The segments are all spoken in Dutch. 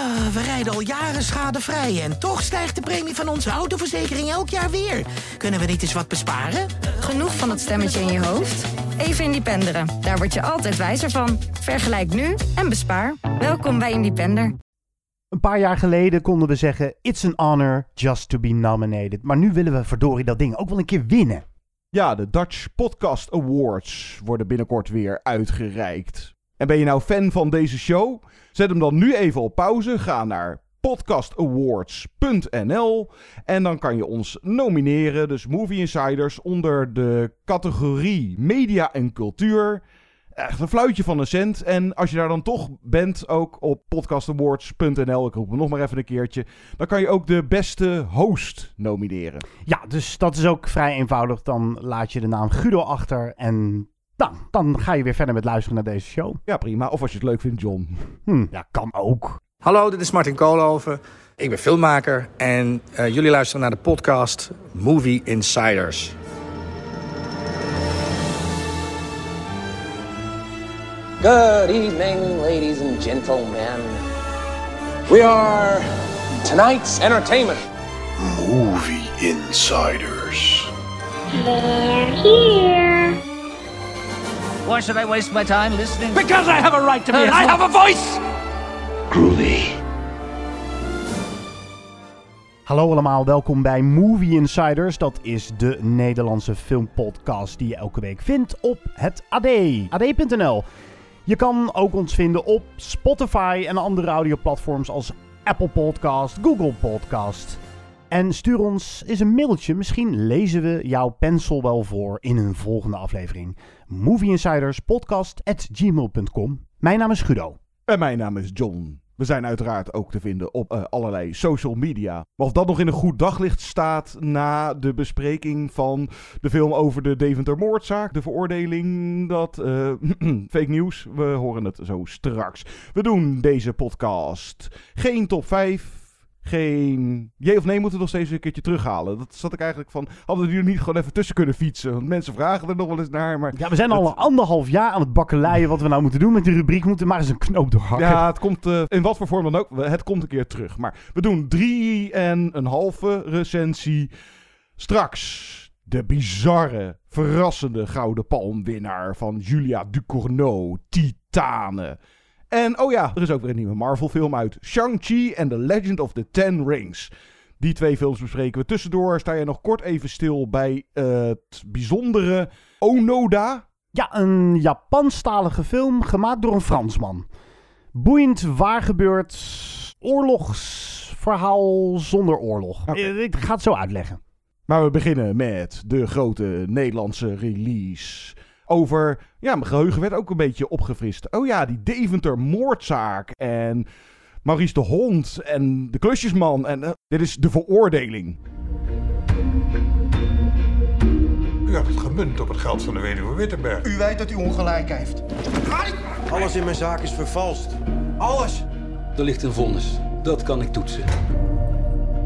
Ah, we rijden al jaren schadevrij en toch stijgt de premie van onze autoverzekering elk jaar weer. Kunnen we niet eens wat besparen? Genoeg van dat stemmetje in je hoofd? Even Independeren. Daar word je altijd wijzer van. Vergelijk nu en bespaar. Welkom bij Independer. Een paar jaar geleden konden we zeggen: It's an honor just to be nominated. Maar nu willen we verdorie dat ding ook wel een keer winnen. Ja, de Dutch Podcast Awards worden binnenkort weer uitgereikt. En ben je nou fan van deze show? Zet hem dan nu even op pauze. Ga naar podcastawards.nl en dan kan je ons nomineren. Dus Movie Insiders onder de categorie media en cultuur. Echt een fluitje van een cent. En als je daar dan toch bent, ook op podcastawards.nl, ik roep hem nog maar even een keertje, dan kan je ook de beste host nomineren. Ja, dus dat is ook vrij eenvoudig. Dan laat je de naam Guido achter en dan, dan ga je weer verder met luisteren naar deze show. Ja, prima. Of als je het leuk vindt, John. Hm, ja, kan ook. Hallo, dit is Martin Koolhoven. Ik ben filmmaker en uh, jullie luisteren naar de podcast Movie Insiders. Good evening, ladies and gentlemen. We are tonight's entertainment. Movie Insiders. They're here. Why should I waste my time listening? Because I have a right to be. I have a voice. Groovy. Hallo allemaal, welkom bij Movie Insiders. Dat is de Nederlandse filmpodcast die je elke week vindt op het AD. AD.nl. Je kan ook ons vinden op Spotify en andere audioplatforms als Apple Podcast, Google Podcast. En stuur ons eens een mailtje. Misschien lezen we jouw pencil wel voor in een volgende aflevering. Movieinsiderspodcast.gmail.com Mijn naam is Guido. En mijn naam is John. We zijn uiteraard ook te vinden op uh, allerlei social media. Maar of dat nog in een goed daglicht staat na de bespreking van de film over de Deventer-moordzaak, de veroordeling, dat uh, fake nieuws, we horen het zo straks. We doen deze podcast geen top 5, geen. Jee of nee moeten we nog steeds een keertje terughalen. Dat zat ik eigenlijk van. Hadden we hier niet gewoon even tussen kunnen fietsen? Want mensen vragen er nog wel eens naar. Maar ja, we zijn al anderhalf jaar aan het bakkeleien wat we nou moeten doen met die rubriek. Moeten maar eens een knoop doorhakken. Ja, het komt uh, in wat voor vorm dan ook. Het komt een keer terug. Maar we doen drie en een halve recensie. Straks de bizarre, verrassende Gouden Palmwinnaar van Julia Ducournau, Titanen. En oh ja, er is ook weer een nieuwe Marvel-film uit. Shang-Chi and the Legend of the Ten Rings. Die twee films bespreken we. Tussendoor sta je nog kort even stil bij uh, het bijzondere Onoda. Ja, een Japanstalige film gemaakt door een Fransman. Boeiend, waar gebeurt, oorlogsverhaal zonder oorlog. Okay. Ik ga het zo uitleggen. Maar we beginnen met de grote Nederlandse release over. Ja, mijn geheugen werd ook een beetje opgefrist. Oh ja, die Deventer moordzaak. En Maurice de Hond. En de klusjesman. En uh, dit is de veroordeling. U hebt het gemunt op het geld van de weduwe Wittenberg. U weet dat u ongelijk heeft. Alles in mijn zaak is vervalst. Alles. Er ligt een vonnis. Dat kan ik toetsen.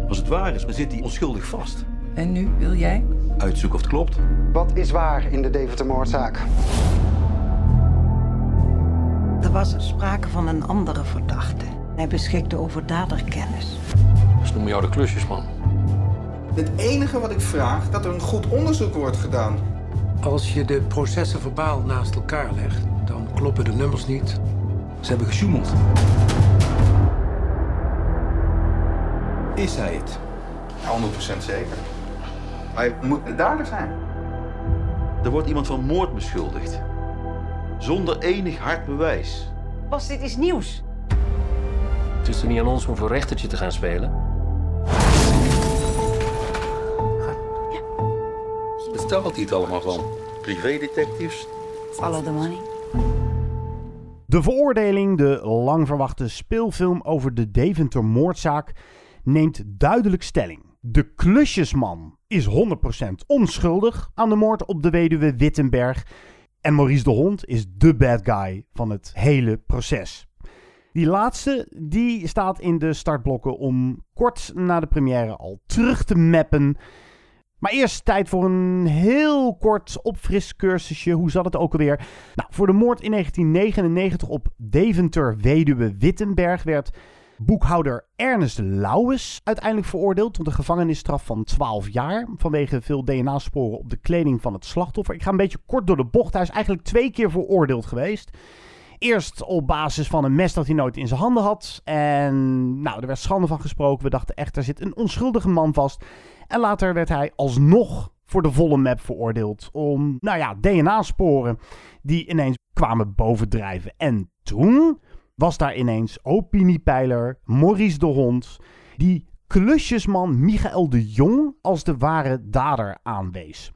Als het waar is, dan zit hij onschuldig vast. En nu wil jij? Uitzoeken of het klopt. Wat is waar in de Deventer-moordzaak? Er was sprake van een andere verdachte. Hij beschikte over daderkennis. Dus noemen jou de klusjesman. Het enige wat ik vraag, dat er een goed onderzoek wordt gedaan. Als je de processen verbaal naast elkaar legt, dan kloppen de nummers niet. Ze hebben gesjoemeld. Is hij het? 100% zeker. Hij moet de dader zijn. Er wordt iemand van moord beschuldigd. Zonder enig hard bewijs. Bas, dit is nieuws. Het is er niet aan ons om voor rechtertje te gaan spelen. Ja. Bestaat hij het allemaal van? Privédetectives? Follow the money. De veroordeling, de lang verwachte speelfilm over de Deventer-moordzaak, neemt duidelijk stelling. De klusjesman is 100% onschuldig aan de moord op de weduwe Wittenberg. En Maurice de Hond is de bad guy van het hele proces. Die laatste die staat in de startblokken om kort na de première al terug te mappen. Maar eerst tijd voor een heel kort opfriscursusje. Hoe zat het ook alweer? Nou, voor de moord in 1999 op Deventer weduwe Wittenberg werd Boekhouder Ernest Lauwes uiteindelijk veroordeeld tot een gevangenisstraf van 12 jaar vanwege veel DNA-sporen op de kleding van het slachtoffer. Ik ga een beetje kort door de bocht. Hij is eigenlijk twee keer veroordeeld geweest. Eerst op basis van een mes dat hij nooit in zijn handen had. En nou, er werd schande van gesproken. We dachten echt, er zit een onschuldige man vast. En later werd hij alsnog voor de volle map veroordeeld. Om, nou ja, DNA-sporen die ineens kwamen bovendrijven. En toen was daar ineens opiniepeiler Maurice de Hond. Die klusjesman Michael de Jong als de ware dader aanwees.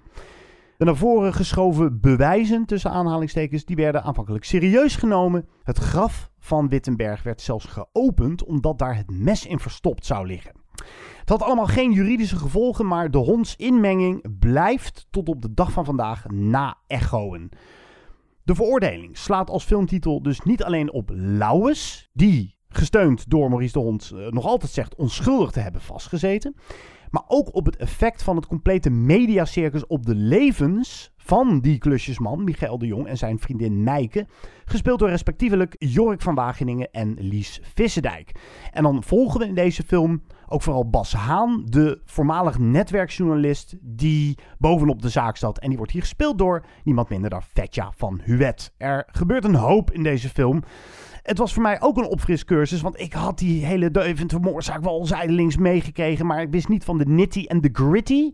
De naar voren geschoven bewijzen, tussen aanhalingstekens, die werden aanvankelijk serieus genomen. Het graf van Wittenberg werd zelfs geopend omdat daar het mes in verstopt zou liggen. Het had allemaal geen juridische gevolgen, maar de hondsinmenging blijft tot op de dag van vandaag na-echoen. De veroordeling slaat als filmtitel dus niet alleen op Lauwes, die, gesteund door Maurice de Hond, eh, nog altijd zegt onschuldig te hebben vastgezeten. Maar ook op het effect van het complete mediacircus op de levens van die klusjesman, Michael de Jong en zijn vriendin Meike. Gespeeld door respectievelijk Jorik van Wageningen en Lies Vissendijk. En dan volgen we in deze film ook vooral Bas Haan, de voormalig netwerkjournalist die bovenop de zaak zat. En die wordt hier gespeeld door niemand minder dan Vetja van Huet. Er gebeurt een hoop in deze film. Het was voor mij ook een opfriscursus, want ik had die hele Deventer moordzaak wel zijdelings meegekregen, maar ik wist niet van de nitty en de gritty.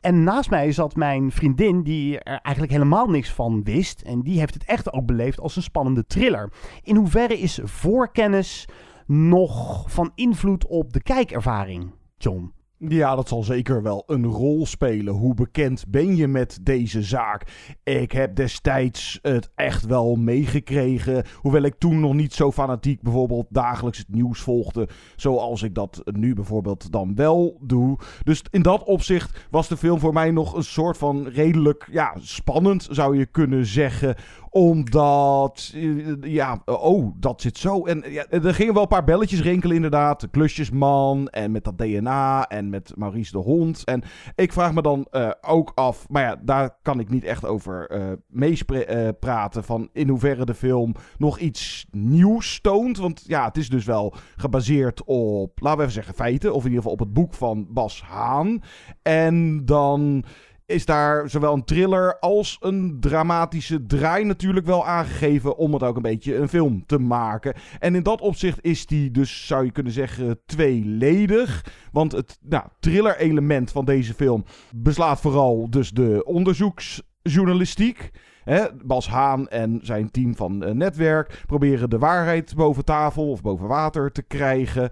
En naast mij zat mijn vriendin, die er eigenlijk helemaal niks van wist. En die heeft het echt ook beleefd als een spannende thriller. In hoeverre is voorkennis nog van invloed op de kijkervaring, John? Ja, dat zal zeker wel een rol spelen. Hoe bekend ben je met deze zaak? Ik heb destijds het echt wel meegekregen. Hoewel ik toen nog niet zo fanatiek bijvoorbeeld dagelijks het nieuws volgde. Zoals ik dat nu bijvoorbeeld dan wel doe. Dus in dat opzicht was de film voor mij nog een soort van redelijk ja, spannend, zou je kunnen zeggen omdat, ja, oh, dat zit zo. En ja, er gingen wel een paar belletjes rinkelen inderdaad. Klusjesman en met dat DNA en met Maurice de Hond. En ik vraag me dan uh, ook af, maar ja, daar kan ik niet echt over uh, meepraten. Uh, van in hoeverre de film nog iets nieuws toont. Want ja, het is dus wel gebaseerd op, laten we even zeggen, feiten. Of in ieder geval op het boek van Bas Haan. En dan is daar zowel een thriller als een dramatische draai natuurlijk wel aangegeven om het ook een beetje een film te maken. En in dat opzicht is die dus, zou je kunnen zeggen, tweeledig. Want het nou, thriller element van deze film beslaat vooral dus de onderzoeksjournalistiek. He, Bas Haan en zijn team van uh, netwerk proberen de waarheid boven tafel of boven water te krijgen.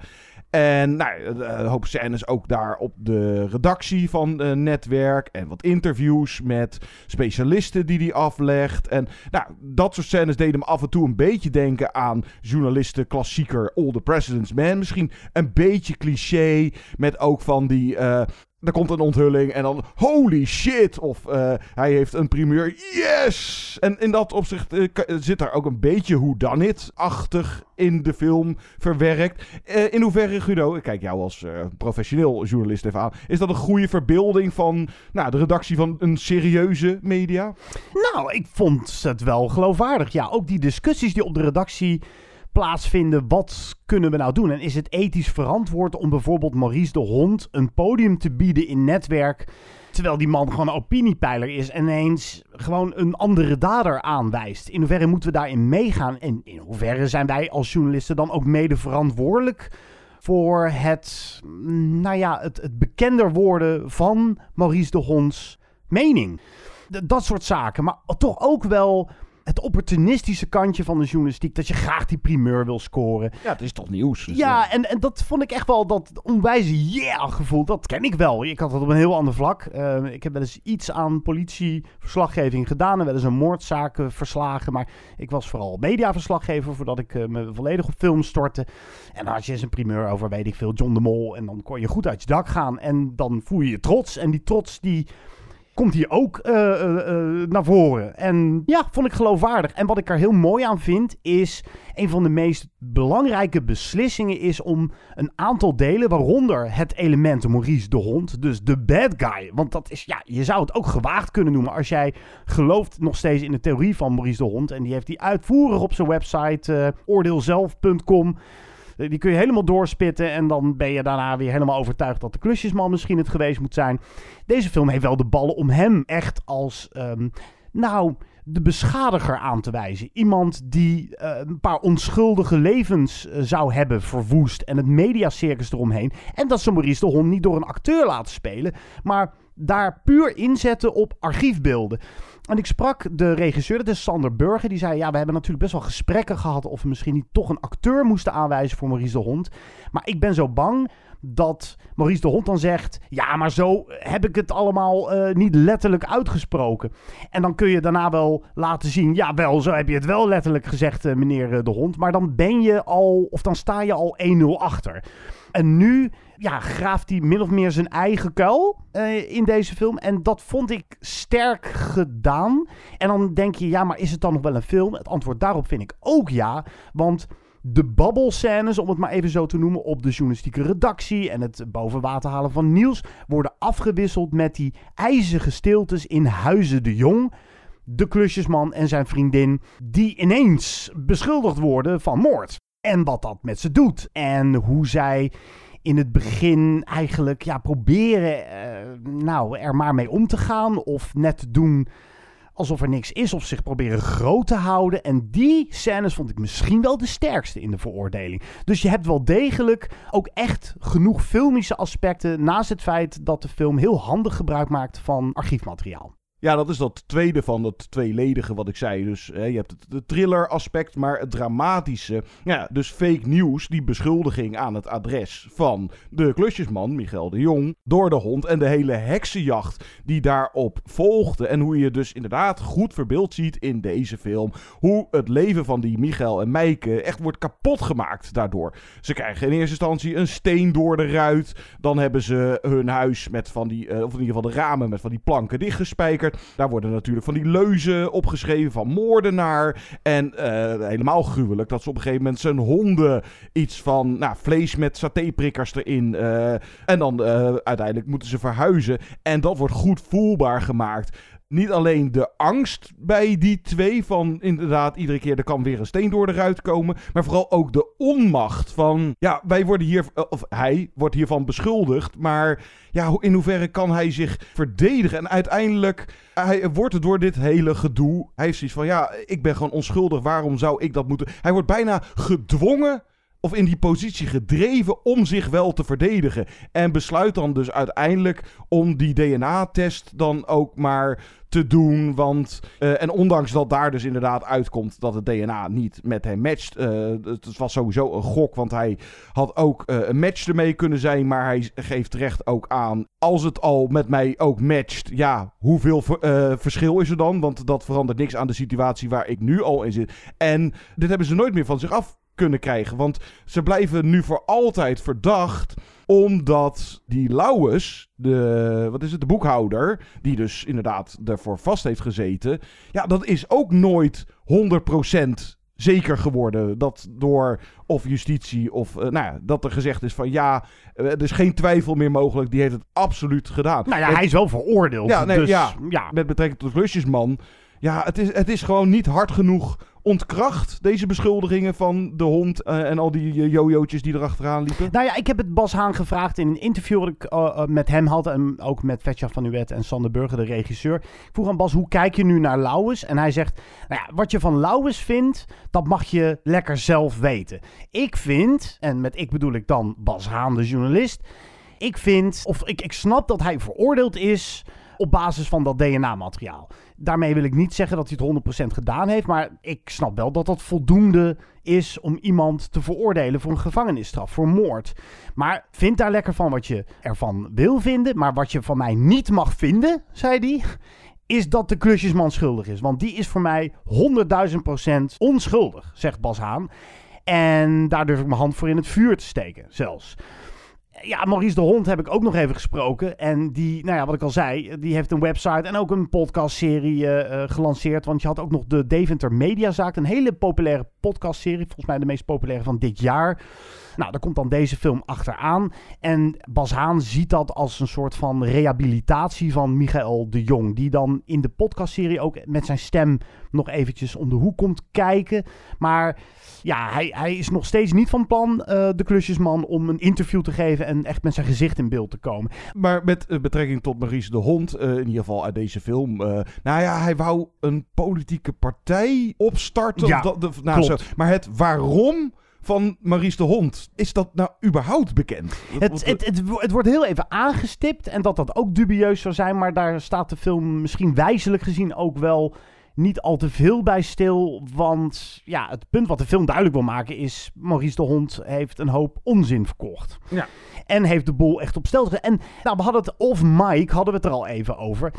En nou, een hoop scènes ook daar op de redactie van uh, Netwerk. En wat interviews met specialisten die hij aflegt. En nou, dat soort scènes deden me af en toe een beetje denken aan journalisten klassieker All the President's Man. Misschien een beetje cliché met ook van die... Uh, er komt een onthulling en dan holy shit. Of uh, hij heeft een primeur. Yes! En in dat opzicht uh, zit daar ook een beetje hoe dan it-achtig in de film verwerkt. In hoeverre, Guido, ik kijk jou als professioneel journalist even aan. Is dat een goede verbeelding van nou, de redactie van een serieuze media? Nou, ik vond het wel geloofwaardig. Ja, ook die discussies die op de redactie plaatsvinden. Wat kunnen we nou doen? En is het ethisch verantwoord om bijvoorbeeld Maurice de Hond een podium te bieden in netwerk. Terwijl die man gewoon een opiniepeiler is en ineens gewoon een andere dader aanwijst. In hoeverre moeten we daarin meegaan? En in hoeverre zijn wij als journalisten dan ook mede verantwoordelijk voor het, nou ja, het, het bekender worden van Maurice de Honds mening? Dat soort zaken. Maar toch ook wel het opportunistische kantje van de journalistiek. Dat je graag die primeur wil scoren. Ja, het is toch nieuws. Dus ja, En, en dat vond ik echt wel dat onwijze yeah gevoel. Dat ken ik wel. Ik had dat op een heel ander vlak. Uh, ik heb wel eens iets aan politieverslaggeving gedaan. En wel eens een moordzaak verslagen. Maar ik was vooral mediaverslaggever voordat ik uh, me volledig op film stortte. En dan had je eens een primeur over, weet ik veel, John de Mol. En dan kon je goed uit je dak gaan. En dan voel je je trots. En die trots die komt hier ook uh, uh, naar voren. En ja, vond ik geloofwaardig. En wat ik er heel mooi aan vind, is een van de meest belangrijke beslissingen is om een aantal delen, waaronder het element Maurice de Hond, dus de bad guy. Want dat is, ja, je zou het ook gewaagd kunnen noemen als jij gelooft nog steeds in de theorie van Maurice de Hond. En die heeft die uitvoerig op zijn website oordeelzelf.com Die kun je helemaal doorspitten en dan ben je daarna weer helemaal overtuigd dat de klusjesman misschien het geweest moet zijn. Deze film heeft wel de ballen om hem echt als, ehm, nou, de beschadiger aan te wijzen. Iemand die uh, een paar onschuldige levens uh, zou hebben verwoest en het mediacircus eromheen. En dat ze Maurice de Hond niet door een acteur laten spelen, maar daar puur inzetten op archiefbeelden. En ik sprak de regisseur, dat is Sander Burger. Die zei: Ja, we hebben natuurlijk best wel gesprekken gehad. of we misschien niet toch een acteur moesten aanwijzen voor Maurice de Hond. Maar ik ben zo bang dat Maurice de Hond dan zegt: Ja, maar zo heb ik het allemaal uh, niet letterlijk uitgesproken. En dan kun je daarna wel laten zien: Ja, wel, zo heb je het wel letterlijk gezegd, uh, meneer de Hond. Maar dan ben je al, of dan sta je al 1-0 achter. En nu ja, graaft hij min of meer zijn eigen kuil in deze film. En dat vond ik sterk gedaan. En dan denk je, ja, maar is het dan nog wel een film? Het antwoord daarop vind ik ook ja. Want de babbelscènes, om het maar even zo te noemen, op de journalistieke redactie en het boven water halen van nieuws worden afgewisseld met die ijzige stiltes in Huizen de Jong. De klusjesman en zijn vriendin, die ineens beschuldigd worden van moord. En wat dat met ze doet. En hoe zij in het begin eigenlijk ja, proberen uh, nou, er maar mee om te gaan. Of net doen alsof er niks is. Of zich proberen groot te houden. En die scènes vond ik misschien wel de sterkste in de veroordeling. Dus je hebt wel degelijk ook echt genoeg filmische aspecten. Naast het feit dat de film heel handig gebruik maakt van archiefmateriaal. Ja, dat is dat tweede van dat tweeledige wat ik zei. Dus hè, je hebt het, het thriller aspect, maar het dramatische. Ja, dus fake nieuws, die beschuldiging aan het adres van de klusjesman, Michael de Jong, door de hond. En de hele heksenjacht die daarop volgde. En hoe je dus inderdaad goed verbeeld ziet in deze film. Hoe het leven van die Michael en Meike echt wordt kapot gemaakt daardoor. Ze krijgen in eerste instantie een steen door de ruit. Dan hebben ze hun huis met van die, uh, of in ieder geval de ramen met van die planken dichtgespijkerd. Daar worden natuurlijk van die leuzen opgeschreven van moordenaar. En uh, helemaal gruwelijk dat ze op een gegeven moment zijn honden iets van nou, vlees met satéprikkers erin. Uh, en dan uh, uiteindelijk moeten ze verhuizen. En dat wordt goed voelbaar gemaakt niet alleen de angst bij die twee van inderdaad iedere keer er kan weer een steen door de ruit komen, maar vooral ook de onmacht van ja, wij worden hier of hij wordt hiervan beschuldigd, maar ja, in hoeverre kan hij zich verdedigen en uiteindelijk hij wordt er door dit hele gedoe, hij heeft zoiets van ja, ik ben gewoon onschuldig, waarom zou ik dat moeten? Hij wordt bijna gedwongen of in die positie gedreven om zich wel te verdedigen. En besluit dan dus uiteindelijk om die DNA-test dan ook maar te doen. Want, uh, en ondanks dat daar dus inderdaad uitkomt dat het DNA niet met hem matcht. Uh, het was sowieso een gok, want hij had ook uh, een match ermee kunnen zijn. Maar hij geeft terecht ook aan, als het al met mij ook matcht, ja, hoeveel ver, verschil is er dan? Want dat verandert niks aan de situatie waar ik nu al in zit. En dit hebben ze nooit meer van zich af kunnen krijgen. Want ze blijven nu voor altijd verdacht omdat die Lauwes, de, wat is het, de boekhouder, die dus inderdaad ervoor vast heeft gezeten. Ja, dat is ook nooit 100% zeker geworden. Dat door of justitie of uh, nou ja, dat er gezegd is van ja, er is geen twijfel meer mogelijk. Die heeft het absoluut gedaan. Nou ja, hij is wel veroordeeld. Ja, nee, dus, ja, ja. met betrekking tot de klusjesman. Ja, het is, het is gewoon niet hard genoeg ontkracht, deze beschuldigingen van de hond uh, en al die uh, die erachteraan liepen? Nou ja, ik heb het Bas Haan gevraagd in een interview dat ik uh, met hem had en ook met Vetja van Uwet en Sander Burger, de regisseur. Ik vroeg aan Bas, hoe kijk je nu naar Lauwes? En hij zegt, nou ja, wat je van Lauwes vindt, dat mag je lekker zelf weten. Ik vind, en met ik bedoel ik dan Bas Haan, de journalist, ik vind, of ik, ik snap dat hij veroordeeld is op basis van dat DNA-materiaal. Daarmee wil ik niet zeggen dat hij het 100% gedaan heeft, maar ik snap wel dat dat voldoende is om iemand te veroordelen voor een gevangenisstraf, voor moord. Maar vind daar lekker van wat je ervan wil vinden, maar wat je van mij niet mag vinden, zei hij, is dat de klusjesman schuldig is. Want die is voor mij 100.000% onschuldig, zegt Bas Haan. En daar durf ik mijn hand voor in het vuur te steken, zelfs ja, Maurice de Hond heb ik ook nog even gesproken. En die, nou ja, wat ik al zei, die heeft een website en ook een podcastserie uh, gelanceerd. Want je had ook nog de Deventer Mediazaak, een hele populaire podcastserie. Volgens mij de meest populaire van dit jaar. Nou, daar komt dan deze film achteraan. En Bas Haan ziet dat als een soort van rehabilitatie van Michael de Jong. Die dan in de podcastserie ook met zijn stem nog eventjes om de hoek komt kijken. Maar ja, hij, hij is nog steeds niet van plan, uh, de klusjesman, om een interview te geven en echt met zijn gezicht in beeld te komen. Maar met uh, betrekking tot Maurice de Hond, uh, in ieder geval uit deze film. nou ja, hij wou een politieke partij opstarten. Ja, dat, de, nou, zo. Maar het waarom van Maurice de Hond. Is dat nou überhaupt bekend? Het, het, het, het, wordt heel even aangestipt en dat dat ook dubieus zou zijn, maar daar staat de film misschien wijzelijk gezien ook wel niet al te veel bij stil. Want ja, het punt wat de film duidelijk wil maken is... Maurice de Hond heeft een hoop onzin verkocht. Ja. En heeft de boel echt op stel gezet. En nou, we hadden het, of Mike hadden we het er al even over...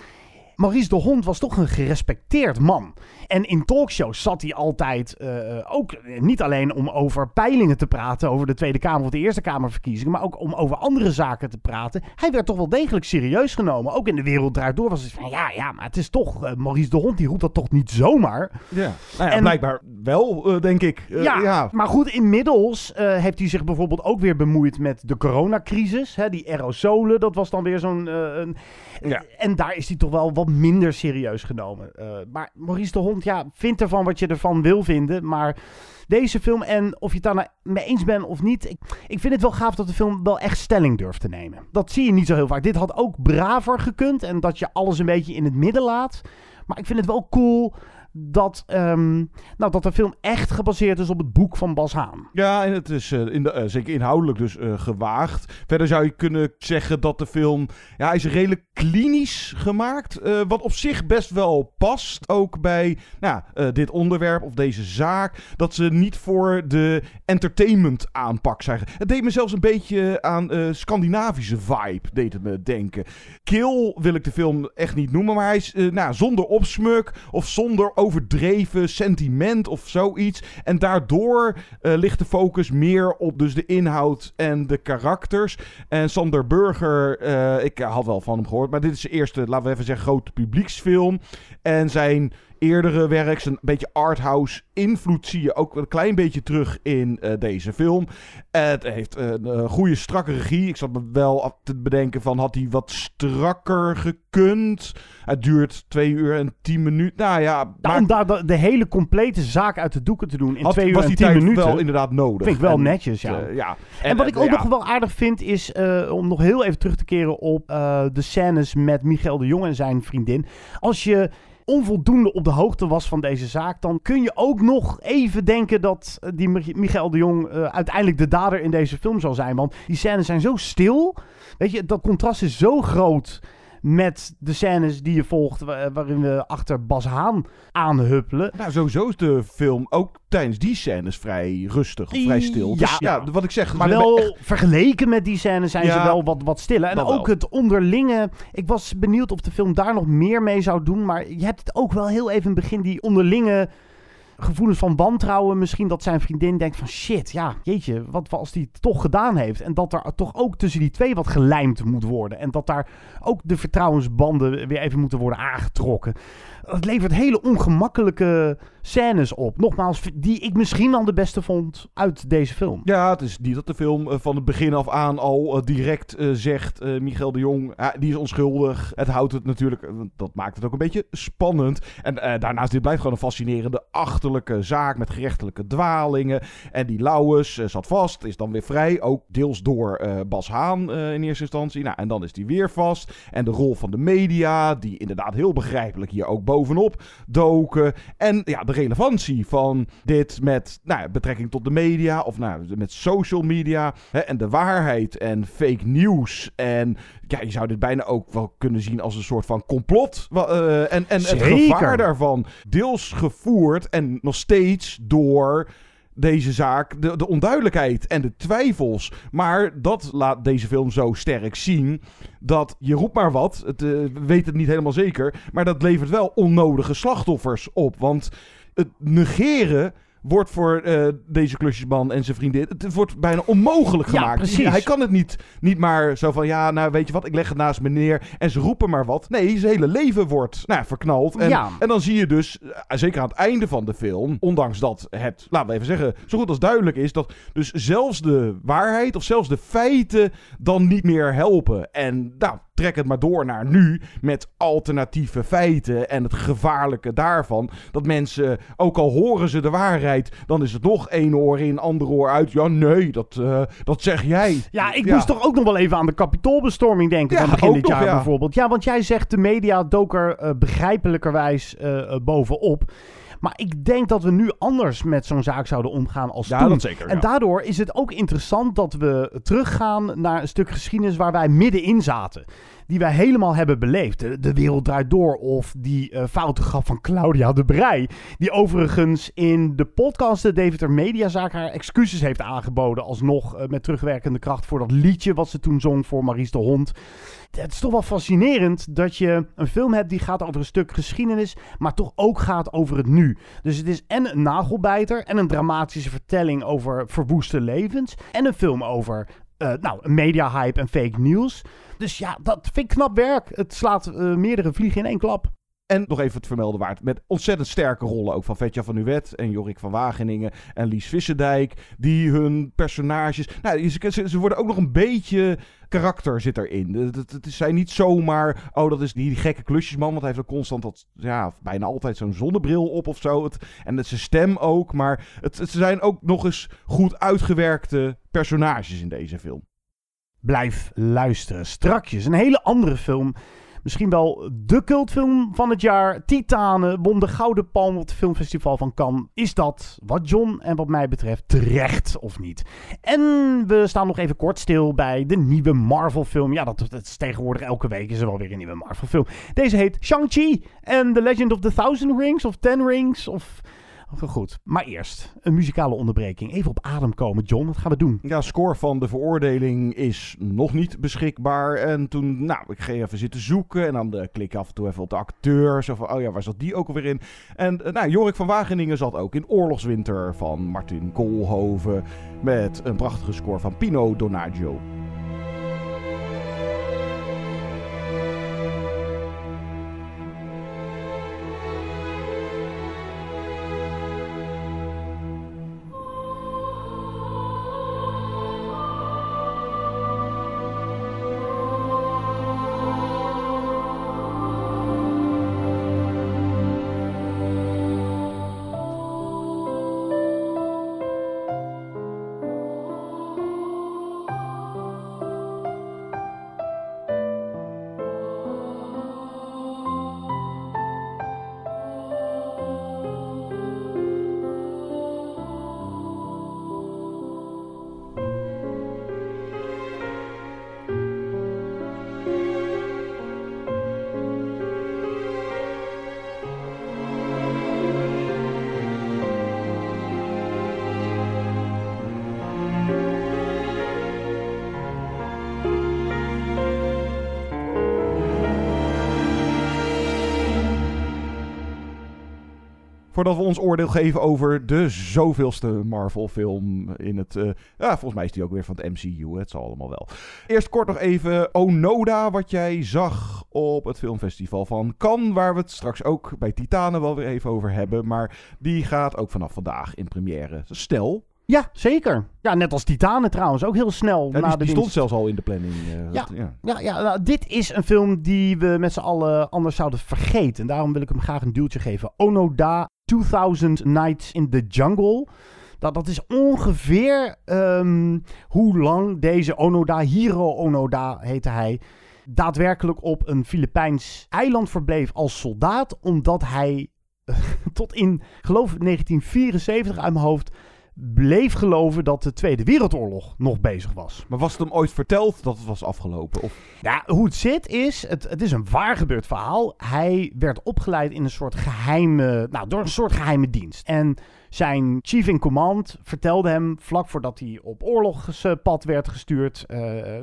Maurice de Hond was toch een gerespecteerd man. En in talkshows zat hij altijd uh, ook niet alleen om over peilingen te praten, over de Tweede Kamer of de Eerste Kamerverkiezingen, maar ook om over andere zaken te praten. Hij werd toch wel degelijk serieus genomen. Ook in de wereld draait door was het van ja, ja, maar het is toch uh, Maurice de Hond, die roept dat toch niet zomaar. Ja, nou ja en, blijkbaar wel, denk ik. Ja, ja, maar goed, inmiddels heeft hij zich bijvoorbeeld ook weer bemoeid met de coronacrisis. Hè, die aerosolen, dat was dan weer zo'n. Ja. En daar is hij toch wel wat minder serieus genomen. Uh, maar Maurice de Hond, ja, vindt ervan wat je ervan wil vinden. Maar deze film, en of je het daar nou mee eens bent of niet... Ik, ik vind het wel gaaf dat de film wel echt stelling durft te nemen. Dat zie je niet zo heel vaak. Dit had ook braver gekund en dat je alles een beetje in het midden laat. Maar ik vind het wel cool dat, um, nou, dat de film echt gebaseerd is op het boek van Bas Haan. Ja, en het is uh, in de, uh, zeker inhoudelijk dus uh, gewaagd. Verder zou je kunnen zeggen dat de film, ja, hij is redelijk klinisch gemaakt. wat op zich best wel past, ook bij nou, dit onderwerp of deze zaak. Dat ze niet voor de entertainment aanpak zijn. Het deed me zelfs een beetje aan Scandinavische vibe, deed het me denken. Kill wil ik de film echt niet noemen, maar hij is nou, zonder opsmuk of zonder overdreven sentiment of zoiets. En daardoor uh, ligt de focus meer op dus de inhoud en de karakters. En Sander Burger, uh, ik had wel van hem gehoord, maar dit is de eerste, laten we even zeggen, grote publieksfilm. En zijn eerdere werk, zijn beetje arthouse invloed zie je ook een klein beetje terug in uh, deze film. het heeft een uh, goede strakke regie. Ik zat me wel te bedenken van had hij wat strakker gekund. Het duurt twee uur en tien minuten. Nou ja, nou, maar... om daar de, de, hele complete zaak uit de doeken te doen in had, twee uur en tien minuten. wel inderdaad nodig. Vind ik wel en, netjes, ja. Uh, ja. En, en, wat ik ook ja. nog wel aardig vind is om nog heel even terug te keren op de scènes met Michael de Jong en zijn vriendin. Als je onvoldoende op de hoogte was van deze zaak, dan kun je ook nog even denken dat die Michael de Jong uh, uiteindelijk de dader in deze film zal zijn. Want die scènes zijn zo stil. Weet je, dat contrast is zo groot met de scènes die je volgt, waarin we achter Bas Haan aanhuppelen. Nou, sowieso is de film ook tijdens die scènes vrij rustig, of vrij stil. Ja, dus, ja, wat ik zeg. Maar wel echt... vergeleken met die scènes zijn ja, ze wel wat, wat stiller. En ook wel. het onderlinge. Ik was benieuwd of de film daar nog meer mee zou doen. Maar je hebt het ook wel heel even in het begin, die onderlinge gevoelens van wantrouwen. Misschien dat zijn vriendin denkt van shit, ja, jeetje, wat als die het toch gedaan heeft. En dat er toch ook tussen die twee wat gelijmd moet worden. En dat daar ook de vertrouwensbanden weer even moeten worden aangetrokken. Het levert hele ongemakkelijke scènes op. Nogmaals, die ik misschien wel de beste vond uit deze film. Ja, het is niet dat de film uh, van het begin af aan al uh, direct uh, zegt... Michael de Jong, die is onschuldig. Het houdt het natuurlijk... dat maakt het ook een beetje spannend. En daarnaast, dit blijft gewoon een fascinerende achterlijke zaak... met gerechtelijke dwalingen. En die Lauwers zat vast, is dan weer vrij. Ook deels door Bas Haan in eerste instantie. Nou, en dan is die weer vast. En de rol van de media, die inderdaad heel begrijpelijk hier ook bovenop doken. En ja, de relevantie van dit met nou, betrekking tot de media of nou, met social media hè, en de waarheid en fake nieuws. En ja, je zou dit bijna ook wel kunnen zien als een soort van complot. Uh, en en het gevaar daarvan deels gevoerd en nog steeds door deze zaak, de, de onduidelijkheid en de twijfels. Maar dat laat deze film zo sterk zien dat je roept maar wat, het, uh, weet het niet helemaal zeker, maar dat levert wel onnodige slachtoffers op. Want het negeren wordt voor eh, deze klusjesman en zijn vriendin. Het wordt bijna onmogelijk gemaakt. Hij kan het niet, niet maar zo van, ja, nou weet je wat, ik leg het naast me neer en ze roepen maar wat. Nee, zijn hele leven wordt nou, verknald. En, Ja. en dan zie je dus, eh, zeker aan het einde van de film, ondanks dat het, laten we even zeggen, zo goed als duidelijk is, dat dus zelfs de waarheid of zelfs de feiten dan niet meer helpen. En nou, trek het maar door naar nu met alternatieve feiten en het gevaarlijke daarvan. Dat mensen, ook al horen ze de waarheid, dan is het nog één oor in, ander oor uit. Ja, nee, dat, eh, dat zeg jij. Ja, ik moest toch ook nog wel even aan de kapitoolbestorming denken Ja, van begin dit nog, jaar ja. bijvoorbeeld. Ja, want jij zegt de media dook er eh, begrijpelijkerwijs eh, bovenop. Maar ik denk dat we nu anders met zo'n zaak zouden omgaan als Ja, toen. dat zeker, En ja. daardoor is het ook interessant dat we teruggaan naar een stuk geschiedenis waar wij middenin zaten. Die wij helemaal hebben beleefd. De, wereld draait door. Of die eh foute grap van Claudia de Brij. Die overigens in de podcast de Deventer Mediazaak haar excuses heeft aangeboden. Alsnog eh, met terugwerkende kracht voor dat liedje wat ze toen zong voor Maries de Hond. Het is toch wel fascinerend dat je een film hebt die gaat over een stuk geschiedenis, maar toch ook gaat over het nu. Dus het is en een nagelbijter en een dramatische vertelling over verwoeste levens. En een film over eh nou, media-hype en fake news. Dus ja, dat vind ik knap werk. Het slaat eh, meerdere vliegen in één klap. En nog even het vermelden waard. Met ontzettend sterke rollen ook van Vetja van Uwet en Jorik van Wageningen en Lies Visserdijk. Die hun personages... Nou, ze, ze, ze worden ook nog een beetje... Karakter zit erin. Het, het, het zijn niet zomaar... Oh, dat is die, die gekke klusjesman. Want hij heeft ook constant dat... Ja, bijna altijd zo'n zonnebril op of zo. Het, en het, zijn stem ook. Maar het, het zijn ook nog eens goed uitgewerkte personages in deze film. Blijf luisteren. Strakjes, een hele andere film. Misschien wel de cultfilm van het jaar. Titanen won de Gouden Palm op het filmfestival van Cannes. Is dat wat John en wat mij betreft terecht of niet? En we staan nog even kort stil bij de nieuwe Marvel film. Ja, dat, is tegenwoordig elke week is er wel weer een nieuwe Marvel film. Deze heet Shang-Chi en The Legend of the Thousand Rings of Ten Rings of... Goed, maar eerst een muzikale onderbreking. Even op adem komen, John. Wat gaan we doen? Ja, score van de veroordeling is nog niet beschikbaar. En toen, nou, ik ging even zitten zoeken. En dan eh, klik ik af en toe even op de acteur. Zo van, oh ja, waar zat die ook alweer in? En eh, nou, Jorik van Wageningen zat ook in Oorlogswinter van Martin Koolhoven. Met een prachtige score van Pino Donaggio. Voordat we ons oordeel geven over de zoveelste Marvel-film in het... eh, ja, volgens mij is die ook weer van het MCU. Het zal allemaal wel. Eerst kort nog even Onoda, wat jij zag op het filmfestival van Cannes. Waar we het straks ook bij Titanen wel weer even over hebben. Maar die gaat ook vanaf vandaag in première. Stel. Ja, zeker. Ja, net als Titanen trouwens. Ook heel snel Ja, na die, de die stond zelfs al in de planning. eh, Ja, dat- ja. ja, ja nou, dit is een film die we met z'n allen anders zouden vergeten. En daarom wil ik hem graag een duwtje geven. Onoda 2000 Nights in the Jungle. Dat, dat is ongeveer ehm, hoe lang deze Onoda, Hiro Onoda heette hij, daadwerkelijk op een Filipijns eiland verbleef als soldaat. Omdat hij tot in, geloof ik, 1974 uit mijn hoofd bleef geloven dat de Tweede Wereldoorlog nog bezig was. Maar was het hem ooit verteld dat het was afgelopen? Of... Ja, hoe het zit is, het, het is een waar gebeurd verhaal. Hij werd opgeleid in een soort geheime, nou, door een soort geheime dienst. En zijn chief in command vertelde hem, vlak voordat hij op oorlogspad werd gestuurd, eh,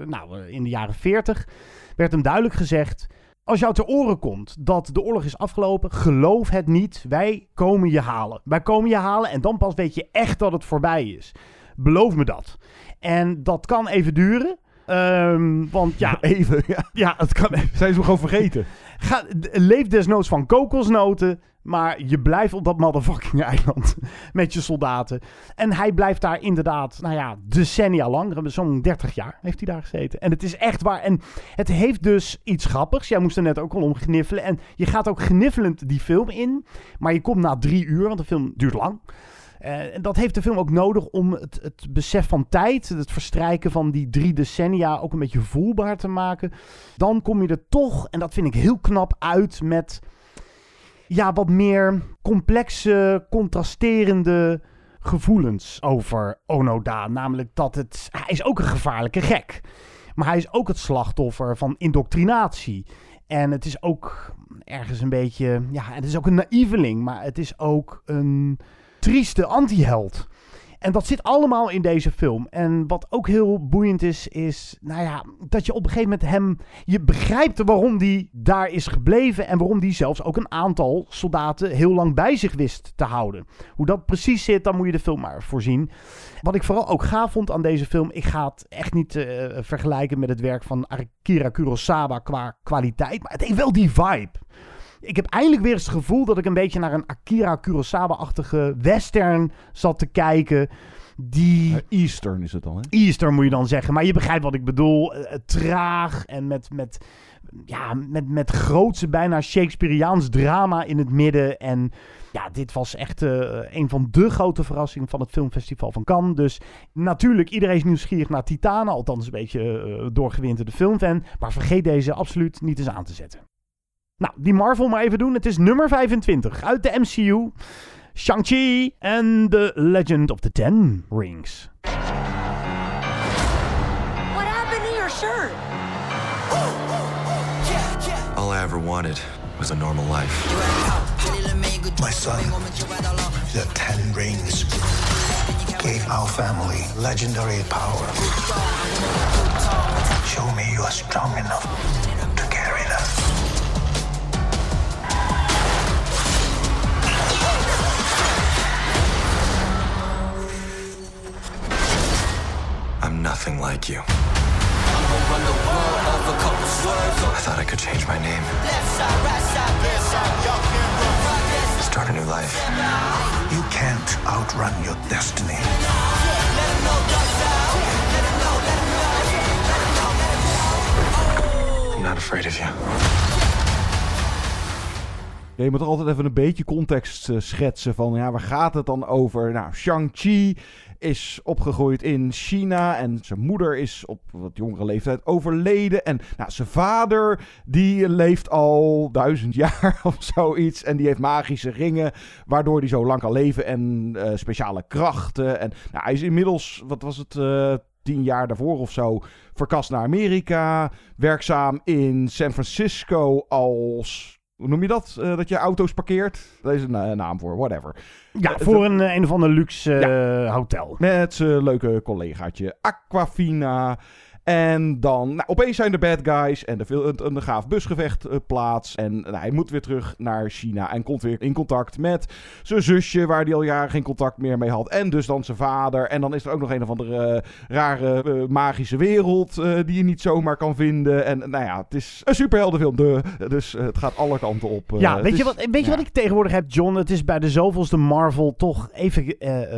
nou, in de jaren 40, werd hem duidelijk gezegd, Als jou ter oren komt dat de oorlog is afgelopen, geloof het niet. Wij komen je halen. Wij komen je halen en dan pas weet je echt dat het voorbij is. Beloof me dat. En dat kan even duren. Ehm, want ja, Even, ja. ja, het kan even. Zijn ze me gewoon vergeten? Ga, leef desnoods van kokosnoten. Maar je blijft op dat motherfucking eiland met je soldaten. En hij blijft daar inderdaad, nou ja, decennia lang. Zo'n 30 jaar heeft hij daar gezeten. En het is echt waar. En het heeft dus iets grappigs. Jij moest er net ook al om gniffelen. En je gaat ook gniffelend die film in. Maar je komt na drie uur, want de film duurt lang. Eh, en dat heeft de film ook nodig om het, het besef van tijd, het verstrijken van die drie decennia ook een beetje voelbaar te maken. Dan kom je er toch, en dat vind ik heel knap, uit met ja, wat meer complexe, contrasterende gevoelens over Onoda. Namelijk dat het, hij is ook een gevaarlijke gek. Maar hij is ook het slachtoffer van indoctrinatie. En het is ook ergens een beetje, ja, het is ook een naïveling, maar het is ook een trieste antiheld. En dat zit allemaal in deze film. En wat ook heel boeiend is, is nou ja, dat je op een gegeven moment hem. Je begrijpt waarom die daar is gebleven. En waarom die zelfs ook een aantal soldaten heel lang bij zich wist te houden. Hoe dat precies zit, dan moet je de film maar voorzien. Wat ik vooral ook gaaf vond aan deze film. Ik ga het echt niet eh, vergelijken met het werk van Akira Kurosawa qua kwaliteit. Maar het heeft wel die vibe. Ik heb eindelijk weer eens het gevoel dat ik een beetje naar een Akira Kurosawa-achtige western zat te kijken. Die... Eastern is het dan, hè? Easter moet je dan zeggen. Maar je begrijpt wat ik bedoel. Eh, traag en met, met, ja, met, met grootse, bijna Shakespeareaans drama in het midden. En ja, dit was echt eh, een van de grote verrassingen van het filmfestival van Cannes. Dus natuurlijk, iedereen is nieuwsgierig naar Titana. Althans een beetje eh, doorgewinterde filmfan. Maar vergeet deze absoluut niet eens aan te zetten. Nou, die Marvel maar even doen. Het is nummer 25 uit de MCU. Shang-Chi en The Legend of the Ten Rings. What happened to your shirt? All I ever wanted was a normal life. My son, the Ten Rings, gave our family legendary power. Show me you are strong enough I'm nothing like you. I thought I could change my name. Start a new life. You can't outrun your destiny. I'm not afraid of you. Ja, je moet altijd even een beetje context eh, schetsen van ja, waar gaat het dan over? Nou, Shang-Chi is opgegroeid in China en zijn moeder is op wat jongere leeftijd overleden. En nou, zijn vader, die leeft al duizend jaar of zoiets en die heeft magische ringen, waardoor hij zo lang kan leven en eh, speciale krachten. En nou, hij is inmiddels, wat was het... eh, tien jaar daarvoor of zo verkast naar Amerika. Werkzaam in San Francisco als. Hoe noem je dat? Eh, dat je auto's parkeert? Daar is een eh, naam voor, whatever. Ja, Eh, voor een, een of ander luxe eh, hotel. Met zijn leuke collegaatje Aquafina. En dan, nou, opeens zijn er bad guys en er vindt een, een gaaf busgevecht eh, plaats. En nou, hij moet weer terug naar China en komt weer in contact met zijn zusje, waar hij al jaren geen contact meer mee had. En dus dan zijn vader. En dan is er ook nog een of andere eh, rare eh, magische wereld die je niet zomaar kan vinden. En nou ja, het is een superheldenfilm, de, dus het gaat alle kanten op. Ja, weet, je wat, weet je wat ik tegenwoordig heb, John? Het is bij de zoveelste Marvel toch even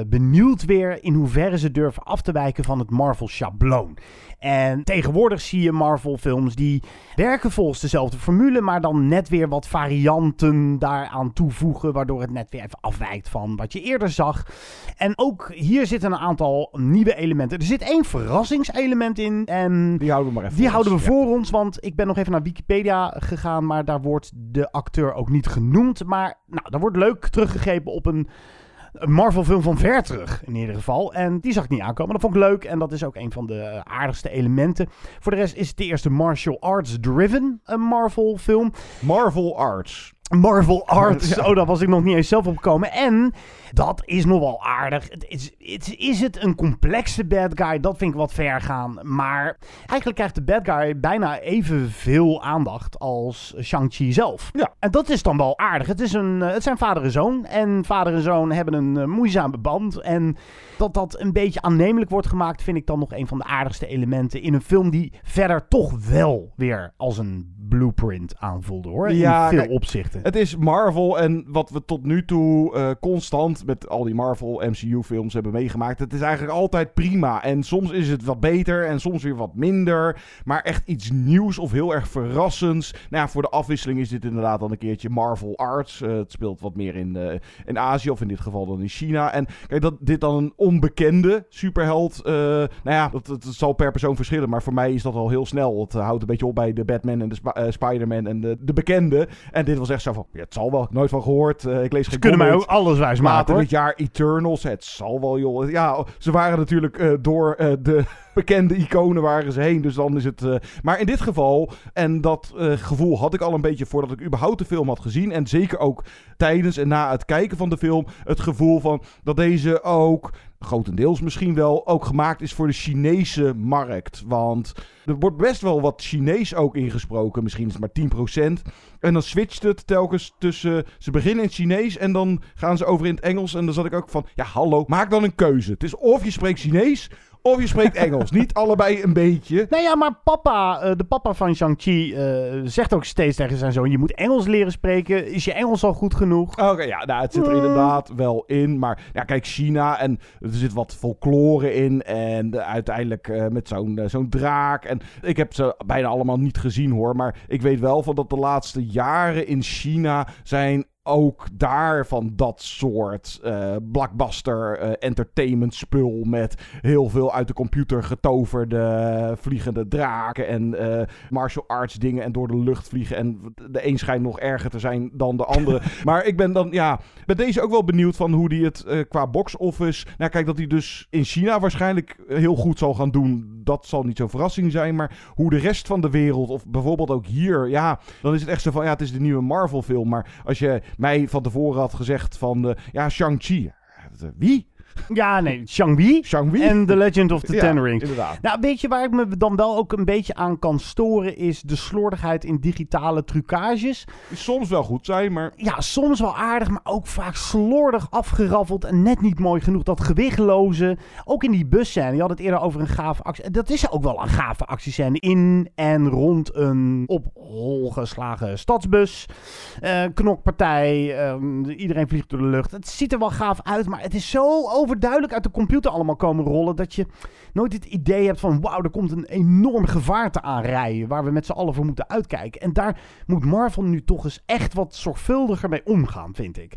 benieuwd weer in hoeverre ze durven af te wijken van het Marvel-schabloon. En tegenwoordig zie je Marvel-films die werken volgens dezelfde formule, maar dan net weer wat varianten daaraan toevoegen, waardoor het net weer even afwijkt van wat je eerder zag. En ook hier zitten een aantal nieuwe elementen. Er zit één verrassingselement in. En die houden we maar even Die voor houden we ons, ja. voor ons, want ik ben nog even naar Wikipedia gegaan, maar daar wordt de acteur ook niet genoemd. Maar nou, daar wordt leuk teruggegrepen op een, een Marvel-film van ver terug, in ieder geval. En die zag ik niet aankomen. Dat vond ik leuk en dat is ook een van de eh, aardigste elementen. Voor de rest is het de eerste martial arts-driven Marvel-film. Marvel Arts. Marvel Arts. Oh, daar was ik nog niet eens zelf op gekomen. En dat is nog wel aardig. Het is, het, is het een complexe bad guy? Dat vind ik wat ver gaan. Maar eigenlijk krijgt de bad guy bijna evenveel aandacht als Shang-Chi zelf. Ja. En dat is dan wel aardig. Het, is een, eh, het zijn vader en zoon. En vader en zoon hebben een uh, moeizame band. En dat dat een beetje aannemelijk wordt gemaakt, vind ik dan nog een van de aardigste elementen in een film die verder toch wel weer als een blueprint aanvoelde hoor. Ja, in veel kijk, opzichten. Het is Marvel en wat we tot nu toe uh, constant met al die Marvel MCU films hebben meegemaakt. Het is eigenlijk altijd prima. En soms is het wat beter en soms weer wat minder. Maar echt iets nieuws of heel erg verrassends. Nou ja, voor de afwisseling is dit inderdaad dan een keertje Marvel Arts. Uh, het speelt wat meer in, uh, in Azië of in dit geval dan in China. En kijk, dat dit dan een onbekende superheld. nou ja, dat, zal per persoon verschillen. Maar voor mij is dat al heel snel. Het houdt een beetje op bij de Batman en de Sp Spider-Man en de, de bekende. En dit was echt zo van, ja, het zal wel. Nooit van gehoord. ik lees Ze geen kunnen mij ook alles wijs maken dit jaar Eternals. Het zal wel, joh. Ja, ze waren natuurlijk uh, door uh, de bekende iconen waren ze heen. Dus dan is het... Maar in dit geval, en dat gevoel had ik al een beetje voordat ik überhaupt de film had gezien. En zeker ook tijdens en na het kijken van de film. Het gevoel van dat deze ook grotendeels misschien wel ook gemaakt is voor de Chinese markt. Want er wordt best wel wat Chinees ook ingesproken. Misschien is het maar 10%. En dan switcht het telkens tussen... Ze beginnen in Chinees en dan gaan ze over in het Engels. En dan zat ik ook van... Ja, hallo, maak dan een keuze. Het is of je spreekt Chinees... Of je spreekt Engels. Niet allebei een beetje. Nee, ja, maar papa, uh, de papa van Shang-Chi, uh, zegt ook steeds tegen zijn zoon: Je moet Engels leren spreken. Is je Engels al goed genoeg? Oké, okay, ja, nou, het zit er inderdaad wel in. Maar ja, kijk, China en er zit wat folklore in. En uh, uiteindelijk met zo'n zo'n draak. En ik heb ze bijna allemaal niet gezien hoor. Maar ik weet wel van dat de laatste jaren in China zijn ook daar van dat soort uh, blockbuster uh, entertainment spul met heel veel uit de computer getoverde vliegende draken en martial arts dingen en door de lucht vliegen en de een schijnt nog erger te zijn dan de andere. maar ik ben dan ja, bij deze ook wel benieuwd van hoe die het qua box office. Nou kijk dat hij dus in China waarschijnlijk heel goed zal gaan doen. Dat zal niet zo'n verrassing zijn, maar hoe de rest van de wereld of bijvoorbeeld ook hier, ja, dan is het echt zo van ja, het is de nieuwe Marvel film, maar als je mij van tevoren had gezegd van... Uh, ja, Shang-Chi. Wie? Ja, nee, Shang-Chi Shang en The Legend of the ja, Ten Rings. Inderdaad. Nou, weet je waar ik me dan wel ook een beetje aan kan storen... is de slordigheid in digitale trucages. Soms wel goed zijn, maar... Ja, soms wel aardig, maar ook vaak slordig afgeraffeld... en net niet mooi genoeg. Dat gewichtloze, ook in die busscène. Je had het eerder over een gave actie. Dat is ook wel een gave actiescène. In en rond een op hol geslagen stadsbus. Uh, knokpartij, uh, iedereen vliegt door de lucht. Het ziet er wel gaaf uit, maar het is zo overduidelijk uit de computer allemaal komen rollen... dat je nooit het idee hebt van... wauw, er komt een enorm gevaarte aanrijden... waar we met z'n allen voor moeten uitkijken. En daar moet Marvel nu toch eens echt wat zorgvuldiger mee omgaan, vind ik.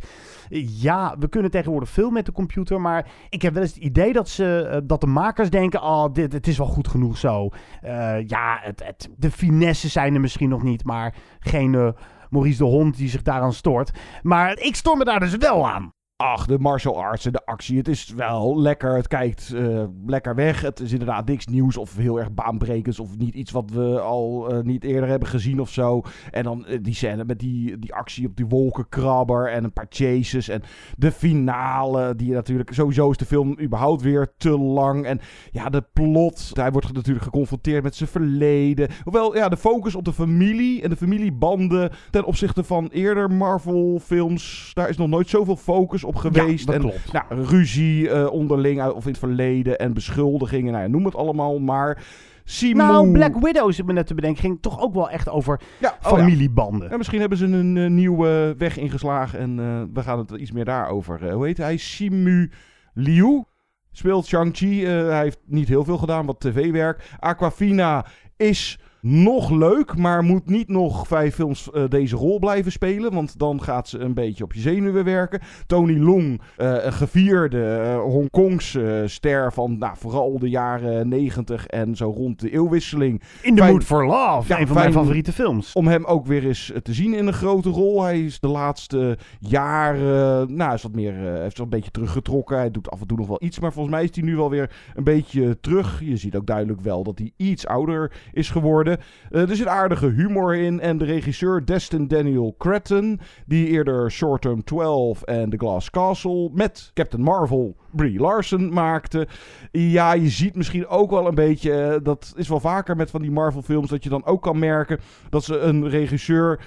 Ja, we kunnen tegenwoordig veel met de computer... maar ik heb wel eens het idee dat, ze, uh, dat de makers denken... oh, dit, het is wel goed genoeg zo. Uh, ja, het, de finesses zijn er misschien nog niet... maar geen uh, Maurice de Hond die zich daaraan stoort. Maar ik stoor me daar dus wel aan. Ach, de martial arts en de actie. Het is wel lekker. Het kijkt uh, lekker weg. Het is inderdaad niks nieuws of heel erg baanbrekends. Of niet iets wat we al uh, niet eerder hebben gezien of zo. En dan uh, die scène met die, die actie op die wolkenkrabber. En een paar chases. En de finale. Die natuurlijk... Sowieso is de film überhaupt weer te lang. En ja, de plot. Hij wordt natuurlijk geconfronteerd met zijn verleden. Hoewel, ja, de focus op de familie. En de familiebanden. Ten opzichte van eerder Marvel films. Daar is nog nooit zoveel focus op geweest. Ja, en klopt. Nou, ruzie uh, onderling of in het verleden en beschuldigingen. Nou ja, noem het allemaal maar. Simu... Nou, Black Widow zit me net te bedenken. Ging toch ook wel echt over ja, oh familiebanden. Ja. Misschien hebben ze een uh, nieuwe weg ingeslagen en uh, we gaan het iets meer daarover. hoe heet hij? Simu Liu speelt Shang-Chi. hij heeft niet heel veel gedaan, wat tv-werk. Aquafina is nog leuk, maar moet niet nog vijf films uh, deze rol blijven spelen. Want dan gaat ze een beetje op je zenuwen werken. Tony Long, uh, een gevierde uh, Hongkongse ster van nou, vooral de jaren negentig en zo rond de eeuwwisseling. In The Mood for Love, ja, een van mijn favoriete films. Om hem ook weer eens te zien in een grote rol. Hij is de laatste jaren, nou, is wat meer, heeft zich een beetje teruggetrokken. Hij doet af en toe nog wel iets, maar volgens mij is hij nu wel weer een beetje terug. Je ziet ook duidelijk wel dat hij iets ouder is geworden. Worden. Uh, er zit aardige humor in. En de regisseur Destin Daniel Cretton, die eerder Short Term 12 en The Glass Castle met Captain Marvel Brie Larson maakte. Ja, je ziet misschien ook wel een beetje, dat is wel vaker met van die Marvel films, dat je dan ook kan merken dat ze een regisseur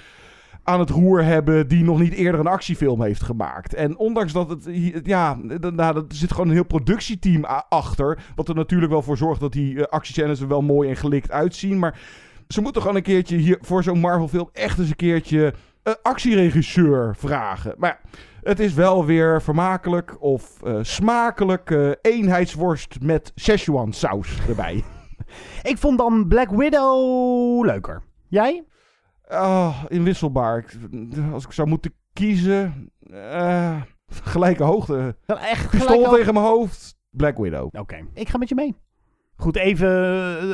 aan het roer hebben die nog niet eerder een actiefilm heeft gemaakt. En ondanks dat het, ja, nou, er zit gewoon een heel productieteam achter. Wat er natuurlijk wel voor zorgt dat die uh, actiescènes er wel mooi en gelikt uitzien. Maar ze moeten gewoon een keertje hier voor zo'n Marvel film echt eens een keertje een actieregisseur vragen. Maar ja, het is wel weer vermakelijk of uh, smakelijk uh, eenheidsworst met Szechuan saus erbij. Ik vond dan Black Widow leuker. Jij? Oh, inwisselbaar. Als ik zou moeten kiezen. Uh, gelijke hoogte. Echt Pistool tegen mijn hoofd. Black Widow. Oké, ik ga met je mee. Goed, even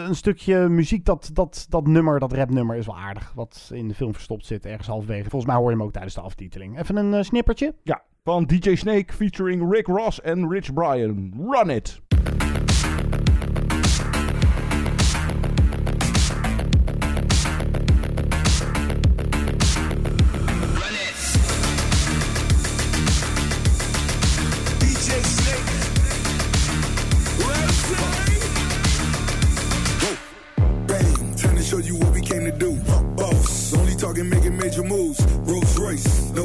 een stukje muziek. Dat, dat, dat nummer, dat rapnummer is wel aardig. Wat in de film verstopt zit, ergens halverwege. Volgens mij hoor je hem ook tijdens de aftiteling. Even een uh, snippertje. Ja, van DJ Snake featuring Rick Ross en Rich Brian. Run it!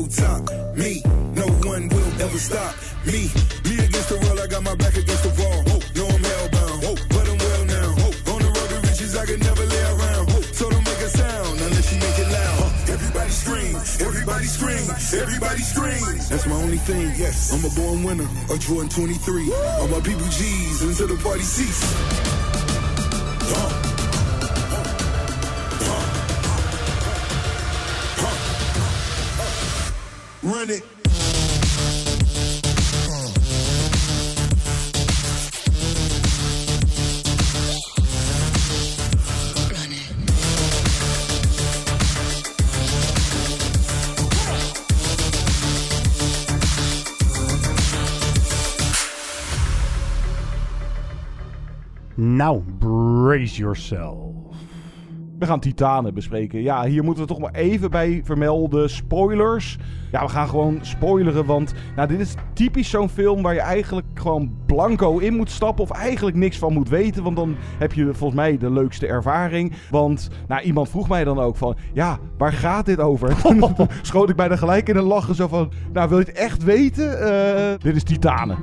Top. Me, no one will ever stop. Me, me against the world, I got my back against the wall. Oh, no, I'm hellbound, oh, but I'm well now. Oh, on the road to riches, I can never lay around. Oh, so don't make a sound unless you make it loud. Everybody scream, everybody scream, everybody scream. That's my only thing. Yes, I'm a born winner, a Jordan 23. All my people G's until the party cease. Run it. Nou, brace yourself. We gaan Titanen bespreken. Ja, hier moeten we toch maar even bij vermelden. Spoilers. Ja, we gaan gewoon spoileren, want nou, dit is typisch zo'n film waar je eigenlijk gewoon blanco in moet stappen of eigenlijk niks van moet weten, want dan heb je volgens mij de leukste ervaring. Want nou, iemand vroeg mij dan ook van, ja, waar gaat dit over? schoot ik bijna gelijk in een lachen zo van, nou wil je het echt weten? Uh, dit is Titanen.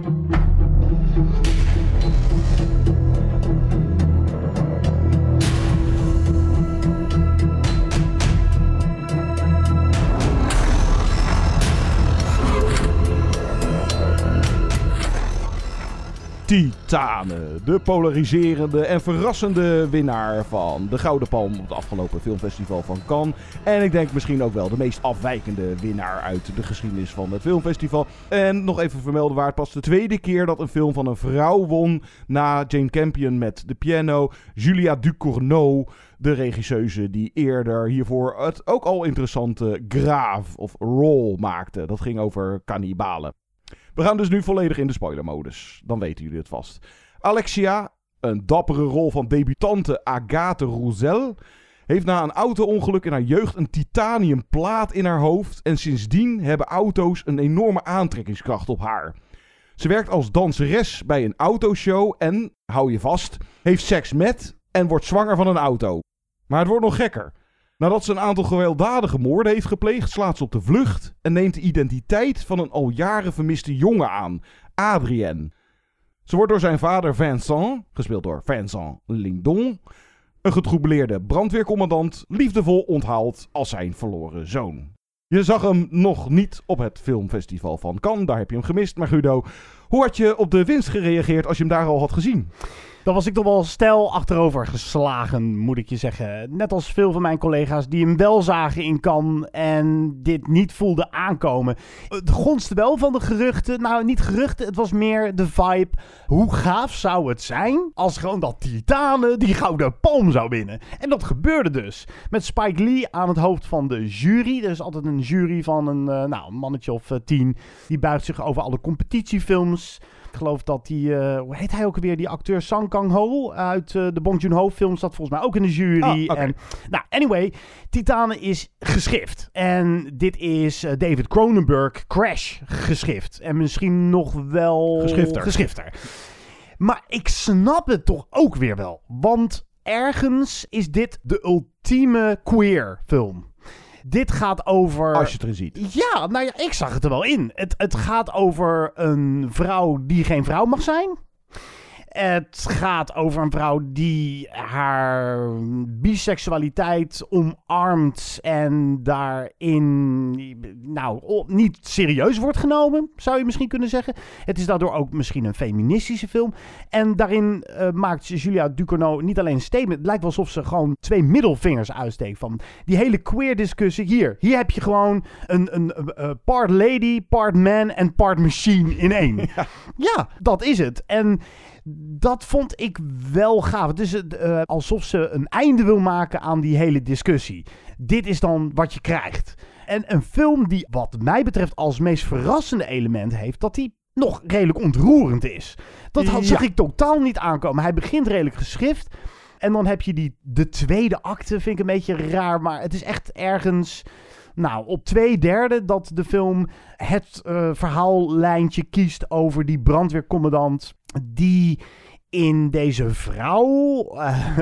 Titanen, de polariserende en verrassende winnaar van de Gouden Palm op het afgelopen filmfestival van Cannes. En ik denk misschien ook wel de meest afwijkende winnaar uit de geschiedenis van het filmfestival. En nog even vermelden waar het pas de tweede keer dat een film van een vrouw won na Jane Campion met de piano, Julia Ducournau de regisseuse die eerder hiervoor het ook al interessante Graaf of Roll maakte. Dat ging over kannibalen. We gaan dus nu volledig in de spoilermodus. Dan weten jullie het vast. Alexia, een dappere rol van debutante Agathe Roussel, heeft na een auto-ongeluk in haar jeugd een titanium plaat in haar hoofd. En sindsdien hebben auto's een enorme aantrekkingskracht op haar. Ze werkt als danseres bij een autoshow en, hou je vast, heeft seks met en wordt zwanger van een auto. Maar het wordt nog gekker. Nadat ze een aantal gewelddadige moorden heeft gepleegd, slaat ze op de vlucht en neemt de identiteit van een al jaren vermiste jongen aan, Adrien. Ze wordt door zijn vader Vincent, gespeeld door Vincent Lindon, een getroubleerde brandweercommandant, liefdevol onthaald als zijn verloren zoon. Je zag hem nog niet op het filmfestival van Cannes, daar heb je hem gemist. Maar Guido, hoe had je op de winst gereageerd als je hem daar al had gezien? Dan was ik toch wel stijl achterover geslagen, moet ik je zeggen. Net als veel van mijn collega's die hem wel zagen in kan en dit niet voelden aankomen. Het gonste wel van de geruchten. Nou, niet geruchten, het was meer de vibe. Hoe gaaf zou het zijn als gewoon dat Titanen die gouden palm zou winnen? En dat gebeurde dus. Met Spike Lee aan het hoofd van de jury. Er is altijd een jury van een, uh, nou, mannetje of uh, tien. Die buigt zich over alle competitiefilms. Ik geloof dat die, eh, hoe heet hij ook alweer, die acteur Sang Kang-ho uit eh, de Bong Joon-ho films, zat volgens mij ook in de jury. Ah, en, nou, anyway, Titanen is geschift. En dit is eh, David Cronenberg Crash geschift. En misschien nog wel... Geschifter. Geschifter. Maar ik snap het toch ook weer wel. Want ergens is dit de ultieme queer film. Dit gaat over. Als je het erin ziet. Ja, nou ja, ik zag het er wel in. Het, het gaat over een vrouw die geen vrouw mag zijn. Het gaat over een vrouw die haar biseksualiteit omarmt en daarin nou, niet serieus wordt genomen, zou je misschien kunnen zeggen. Het is daardoor ook misschien een feministische film. En daarin eh, maakt Julia Ducournau niet alleen een statement. Het lijkt wel alsof ze gewoon twee middelvingers uitsteekt van die hele queer discussie. Hier, hier heb je gewoon een, een, part lady, part man en part machine in één. Ja, dat is het. En dat vond ik wel gaaf. Het is eh, alsof ze een einde wil maken aan die hele discussie. Dit is dan wat je krijgt. En een film die, wat mij betreft, als meest verrassende element heeft, dat die nog redelijk ontroerend is. Dat had, zag ik totaal niet aankomen. Hij begint redelijk geschrift. En dan heb je die, de tweede acte, vind ik een beetje raar. Maar het is echt ergens. Nou, op twee derde dat de film het eh, verhaallijntje kiest over die brandweercommandant. Die in deze vrouw eh,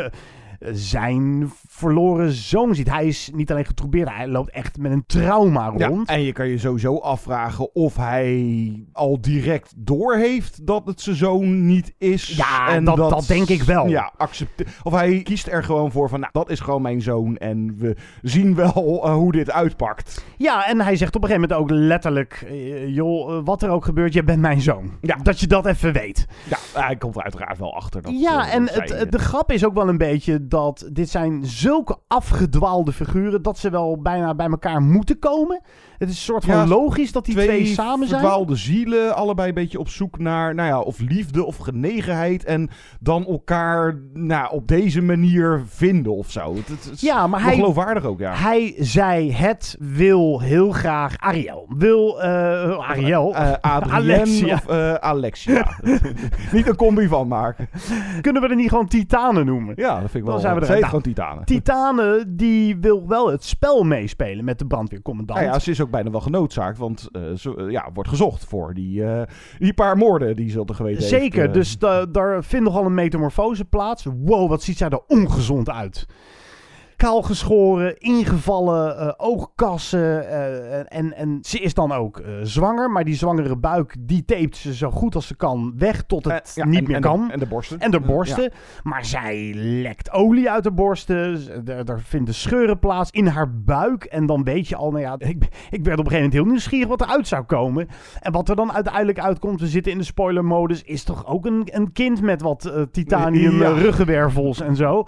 zijn verloren zoon ziet. Hij is niet alleen getroubeerd, hij loopt echt met een trauma Ja, rond. en je kan je sowieso afvragen of hij al direct doorheeft dat het zijn zoon niet is. Ja, en dat- dat denk ik wel. Ja, accepte- Of hij kiest er gewoon voor van, nou, dat is gewoon mijn zoon en we zien wel eh, hoe dit uitpakt. Ja, en hij zegt op een gegeven moment ook letterlijk: eh, joh, eh, wat er ook gebeurt, je bent mijn zoon. Ja. Dat je dat even weet. Ja, hij komt er uiteraard wel achter. Dat, ja, en het- de grap is ook wel een beetje dat dit zijn zulke afgedwaalde figuren dat ze wel bijna bij elkaar moeten komen. Het is een soort van Ja, logisch dat die twee, samen zijn. verdwaalde zielen, allebei een beetje op zoek naar, nou ja, of liefde of genegenheid. En dan elkaar, nou, op deze manier vinden of zo. Het, het, het is Ja, maar hij- geloofwaardig ook, ja. Hij zei het wil heel graag Ariel. Wil eh Ariel. Adrienne Alexia. of Alexia. Niet een combi van maken. Kunnen we er niet gewoon Titanen noemen? Ja, dat vind ik wel. Dan zijn we er heet Nou, gewoon Titanen. Titanen die wil wel het spel meespelen met de brandweercommandant. Nou ja, ze is ook bijna wel genoodzaakt, want eh, ze eh, ja, wordt gezocht voor die, eh, die paar moorden die ze de geweten. Zeker, dus da- daar vindt nogal een metamorfose plaats. Wow, wat ziet zij er ongezond uit. Kaalgeschoren, ingevallen eh, oogkassen. eh, en, en ze is dan ook eh, zwanger. Maar die zwangere buik, die tapet ze zo goed als ze kan weg tot het ja, niet en- meer en de- kan. en de borsten. En de Ja. borsten. Maar zij lekt olie uit de borsten. Er, er vinden scheuren plaats in haar buik. En dan weet je al, nou ja, ik, ik werd op een gegeven moment heel nieuwsgierig wat eruit zou komen. En wat er dan uiteindelijk uitkomt, we zitten in de spoilermodus, is toch ook een, een kind met wat titanium Ja. ruggenwervels en zo.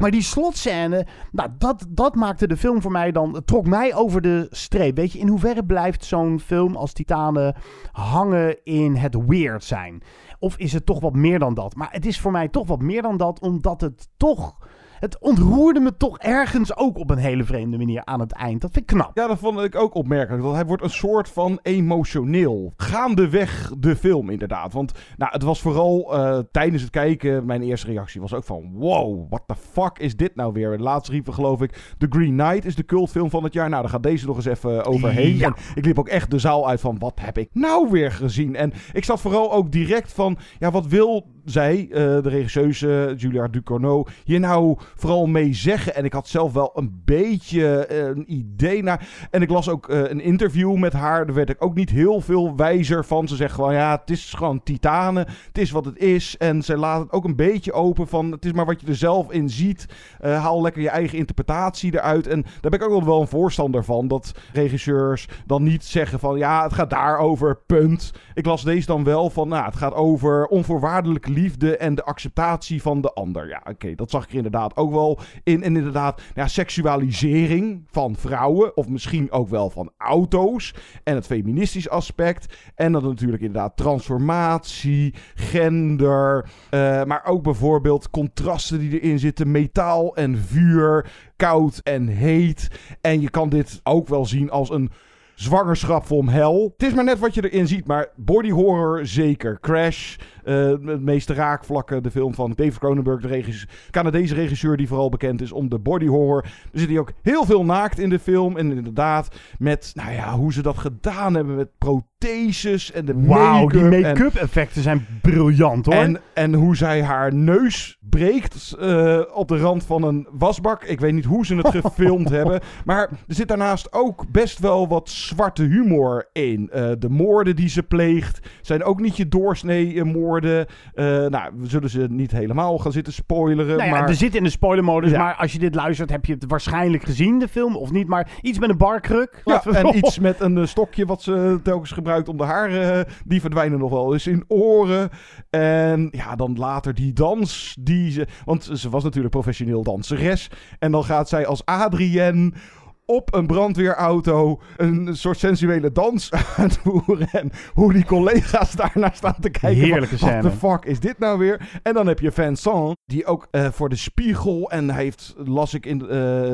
Maar die slotscène, nou, dat, dat maakte de film voor mij dan, trok mij over de streep. Weet je, in hoeverre blijft zo'n film als Titanen hangen in het weird zijn? Of is het toch wat meer dan dat? Maar het is voor mij toch wat meer dan dat, omdat het toch... Het ontroerde me toch ergens ook op een hele vreemde manier aan het eind. Dat vind ik knap. Ja, dat vond ik ook opmerkelijk. Want hij wordt een soort van emotioneel. Gaandeweg de film, inderdaad. Want nou, het was vooral eh, tijdens het kijken. Mijn eerste reactie was ook van: wow, what the fuck is dit nou weer? Laatst riepen, geloof ik. The Green Knight is de cultfilm van het jaar. Nou, daar gaat deze nog eens even overheen. Ja. En ik liep ook echt de zaal uit van: wat heb ik nou weer gezien? En ik zat vooral ook direct van: ja, wat wil zij, eh, de regisseuse Julia Ducournau, hier nou vooral mee zeggen? En ik had zelf wel een beetje eh, een idee naar. En ik las ook eh, een interview met haar. Daar werd ik ook niet heel veel wijzer van. Ze zegt gewoon: ja, het is gewoon titanen. Het is wat het is. En ze laat het ook een beetje open van: het is maar wat je er zelf in ziet. Haal lekker je eigen interpretatie eruit. En daar ben ik ook wel een voorstander van. Dat regisseurs dan niet zeggen van: ja, het gaat daarover, punt. Ik las deze dan wel van: nou, het gaat over onvoorwaardelijke liefde en de acceptatie van de ander. Ja, oké, dat zag ik er inderdaad ook wel in. En inderdaad, ja, seksualisering van vrouwen, of misschien ook wel van auto's. En het feministisch aspect. En dan natuurlijk inderdaad transformatie, gender. eh, maar ook bijvoorbeeld contrasten die erin zitten: metaal en vuur, koud en heet. En je kan dit ook wel zien als een zwangerschap from hell. Het is maar net wat je erin ziet, maar body horror zeker. Crash, het meeste raakvlakken. De film van David Cronenberg, de regisseur, Canadese regisseur die vooral bekend is om de body horror. Er zit hier ook heel veel naakt in de film. En inderdaad, met nou ja, hoe ze dat gedaan hebben met protheses en de Wauw, make-up. die make-up effecten zijn briljant hoor. en, en hoe zij haar neus breekt eh, op de rand van een wasbak. Ik weet niet hoe ze het gefilmd hebben. Maar er zit daarnaast ook best wel wat zwarte humor in. Eh, de moorden die ze pleegt zijn ook niet je doorsnee eh, Eh, nou, we zullen ze niet helemaal gaan zitten spoileren. Nou ja, maar er zit in de spoilermodus, Ja. maar als je dit luistert heb je het waarschijnlijk gezien, de film, of niet. Maar iets met een barkruk. Ja, we- en iets met een eh, stokje wat ze telkens gebruikt om de haren, eh, die verdwijnen nog wel eens in oren. En ja, dan later die dans die ze, want ze was natuurlijk professioneel danseres. En dan gaat zij als Adrienne op een brandweerauto een soort sensuele dans uitvoeren. En hoe die collega's daarnaar staan te kijken. Heerlijke scène. the fuck is dit nou weer? En dan heb je Vincent, die ook eh, voor de spiegel. En hij heeft, las ik in eh,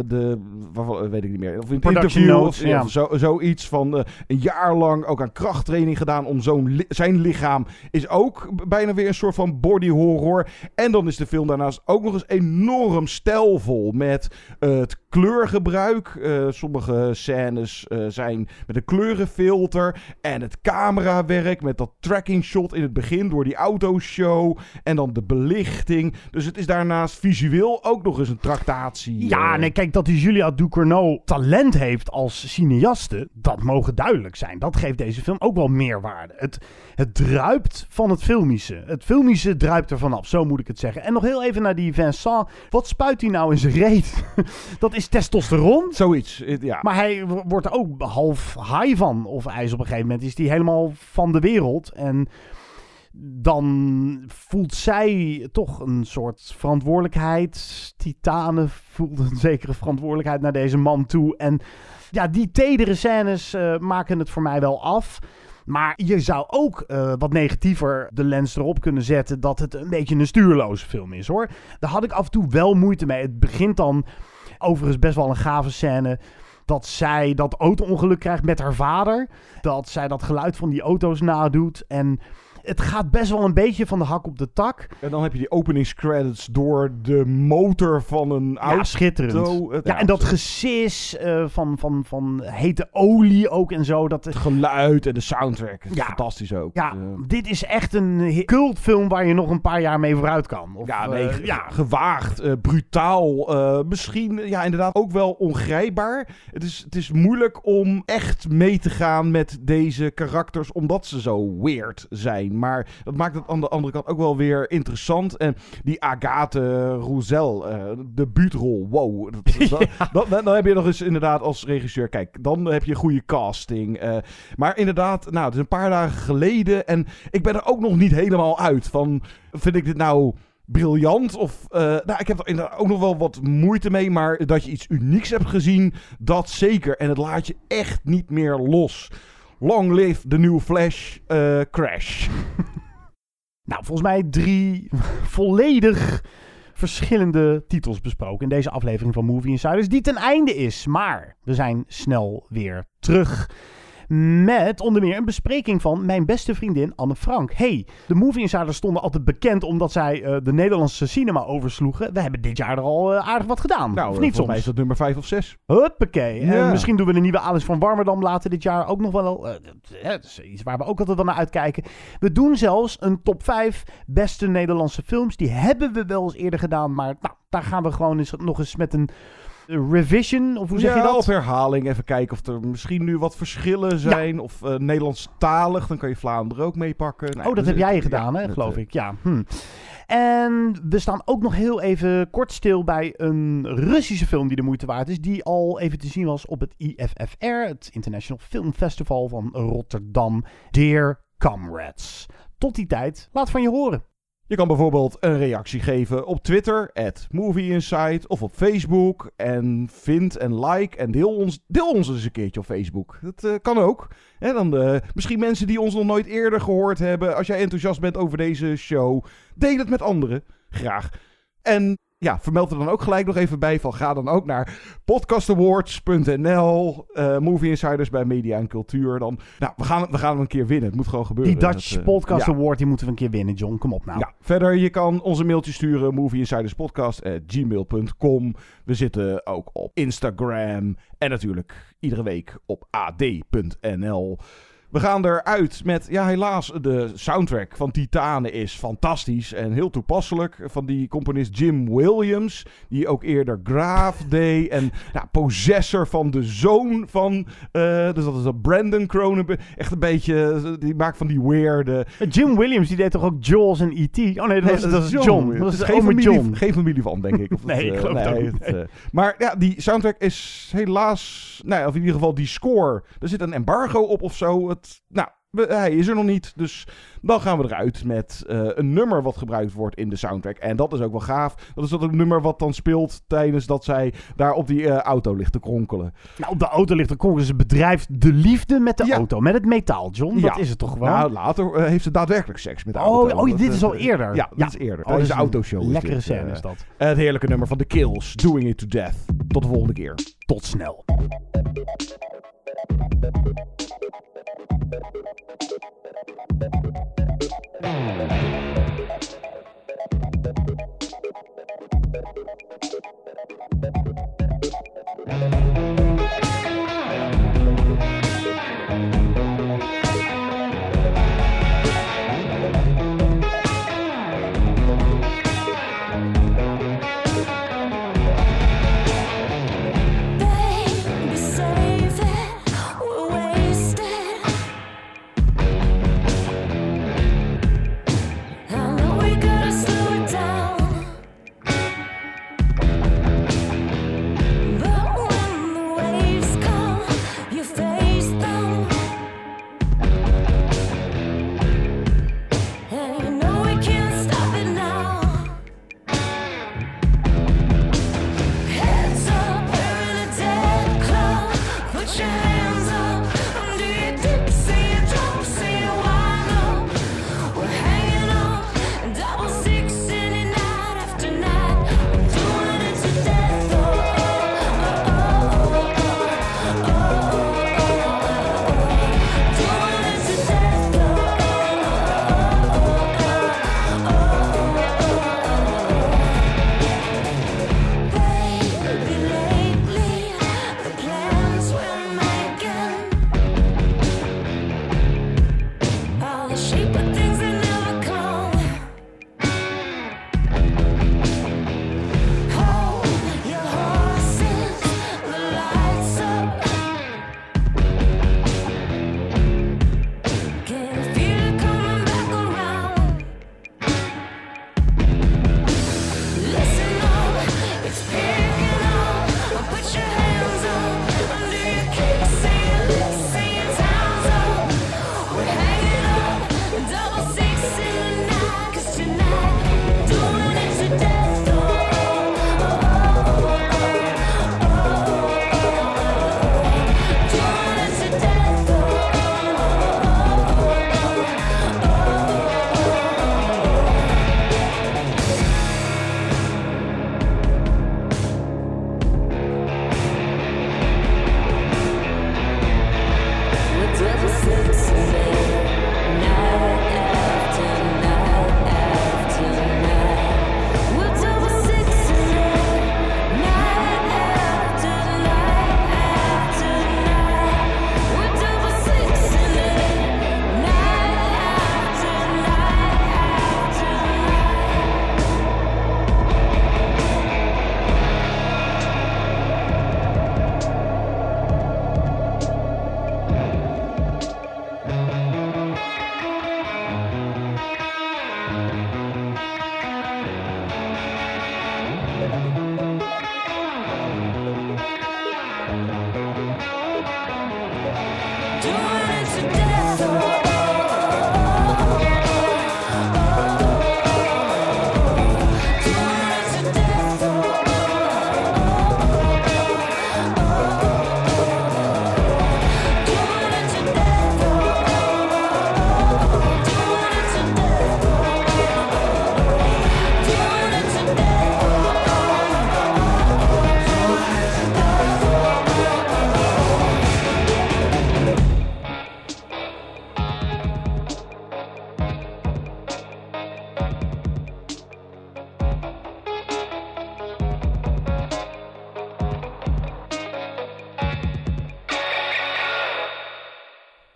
de. waarvan- weet ik niet meer. Of in het interview. notes, of, ja. of zo, zoiets van eh, een jaar lang ook aan krachttraining gedaan. Om zo'n li- zijn lichaam is ook bijna weer een soort van body horror. En dan is de film daarnaast ook nog eens enorm stijlvol. Met eh, het kleurgebruik. Sommige scènes eh, zijn met een kleurenfilter. En het camerawerk met dat tracking shot in het begin door die autoshow. En dan de belichting. Dus het is daarnaast visueel ook nog eens een tractatie. Ja, eh. nee, kijk, dat die Julia Ducournau talent heeft als cineaste, dat mogen duidelijk zijn. Dat geeft deze film ook wel meerwaarde. Het, het druipt van het filmische. Het filmische druipt er vanaf, zo moet ik het zeggen. En nog heel even naar die Vincent. Wat spuit hij nou in zijn reet? dat is testosteron. Zoiets, eh, ja. Maar hij wordt er ook half high van. Of hij is op een gegeven moment is hij helemaal van de wereld. En dan voelt zij toch een soort verantwoordelijkheid. Titane voelt een zekere verantwoordelijkheid naar deze man toe. En ja, die tedere scènes eh, maken het voor mij wel af. Maar je zou ook eh, wat negatiever de lens erop kunnen zetten dat het een beetje een stuurloze film is hoor. Daar had ik af en toe wel moeite mee. Het begint dan overigens best wel een gave scène. Dat zij dat auto-ongeluk krijgt met haar vader. Dat zij dat geluid van die auto's nadoet. En het gaat best wel een beetje van de hak op de tak. En dan heb je die openingscredits door de motor van een auto. Ja, schitterend. Het- Ja, en dat gesis eh, van, van, van hete olie ook en zo. Dat, Het geluid en de soundtrack. Het is Ja. fantastisch ook. ja, Eh, dit is echt een cultfilm waar je nog een paar jaar mee vooruit kan. Of, ja, nee, eh, ja, gewaagd, brutaal. misschien, ja, inderdaad ook wel ongrijpbaar. Het is, het is moeilijk om echt mee te gaan met deze karakters, omdat ze zo weird zijn. Maar dat maakt het aan de andere kant ook wel weer interessant. En die Agathe Roussel, eh de buutrol, wow. Dat, dat- dat- dan, dan heb je nog eens inderdaad als regisseur, kijk, dan heb je goede casting. eh, maar inderdaad, nou, het is een paar dagen geleden en ik ben er ook nog niet helemaal uit van, vind ik dit nou briljant. Of, eh, nou, ik heb er inderdaad ook nog wel wat moeite mee. Maar dat je iets unieks hebt gezien, dat zeker. En het laat je echt niet meer los. Long live the new Flash eh, Crash. Nou, volgens mij drie volledig verschillende titels besproken in deze aflevering van Movie Insiders, die ten einde is. Maar we zijn snel weer terug. Met onder meer een bespreking van mijn beste vriendin Anne Frank. Hey, de Movie Insiders stonden altijd bekend omdat zij eh, de Nederlandse cinema oversloegen. We hebben dit jaar er al eh, aardig wat gedaan. Nou, of niet mij is soms? dat nummer 5 of 6. Huppakee. En misschien doen we de nieuwe Alice van Warmerdam later dit jaar ook nog wel. eh, dat is iets waar we ook altijd wel naar uitkijken. We doen zelfs een top 5 beste Nederlandse films. Die hebben we wel eens eerder gedaan. Maar nou, daar gaan we gewoon eens, nog eens met een revision. Of hoe zeg ja, je dat? op herhaling even kijken of er misschien nu wat verschillen zijn. Of eh Nederlandstalig, dan kan je Vlaanderen ook meepakken. Nou, oh, dat dus heb jij gedaan, ja, hè, het, geloof eh, ik. Ja. Hm. En we staan ook nog heel even kort stil bij een Russische film die de moeite waard is. Die al even te zien was op het IFFR, het International Film Festival van Rotterdam. Dear Comrades. Tot die tijd, laat van je horen. Je kan bijvoorbeeld een reactie geven op Twitter, at MovieInsight, of op Facebook. En vind en like en deel ons, deel ons eens een keertje op Facebook. Dat eh, kan ook. Dan, eh, misschien mensen die ons nog nooit eerder gehoord hebben. Als jij enthousiast bent over deze show, deel het met anderen. Graag. En ja, vermeld er dan ook gelijk nog even bij van ga dan ook naar podcastawards.nl, eh Movie Insiders bij Media en Cultuur. Dan, nou, we gaan, we gaan hem een keer winnen. Het moet gewoon gebeuren. Die Dutch Dat, eh, Podcast ja. Award, die moeten we een keer winnen, John. Kom op nou. Ja, verder, je kan onze mailtje sturen, movieinsiderspodcast.gmail.com. We zitten ook op Instagram en natuurlijk iedere week op ad.nl. We gaan eruit met, ja helaas, de soundtrack van Titanen is fantastisch en heel toepasselijk. Van die componist Jim Williams, die ook eerder Graaf deed. En ja, possessor van de zoon van, eh, dus dat is dat Brandon Cronenberg. Echt een beetje, eh, die maakt van die weirde... Jim Williams, die deed toch ook Jaws en E.T.? Oh nee, dat, was, dat is John. Dat is geen familie, John. geen familie van, denk ik. Of Nee, ik eh, geloof niet. het, eh, maar ja, die soundtrack is helaas... Nou of in ieder geval die score. Er zit een embargo op of zo. Het, nou, hij is er nog niet. Dus dan gaan we eruit met eh, een nummer wat gebruikt wordt in de soundtrack. En dat is ook wel gaaf. Dat is dat een nummer wat dan speelt tijdens dat zij daar op die eh, auto ligt te kronkelen. Nou, op de auto ligt een konkel. Ze bedrijft de liefde met de Ja. auto. Met het metaal, John. Dat is het toch gewoon? Nou, later eh, heeft ze daadwerkelijk seks met de Oh, auto. oh, dit is al eerder. Ja, Ja. dit is eerder. Oh, de dat is een autoshow. lekkere scène is dat. Het heerlijke nummer van The Kills, Doing It To Death. Tot de volgende keer. Tot snel.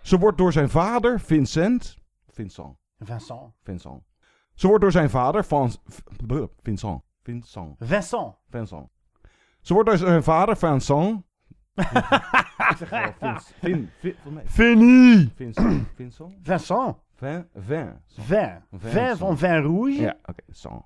Ze wordt door zijn vader, Vincent... Vincent. Vincent. Vincent. Ze wordt door zijn vader, Van, Vincent. Vincent. Vincent. Vincent. Ze wordt door zijn vader, Vincent... Ik zeg wel Vince- Vin, Vin, Vinnie. Vincent. Vincent? Vincent. Vin, Vin. Vin. Vin van Vin Rouge. Ja, oké, Sang.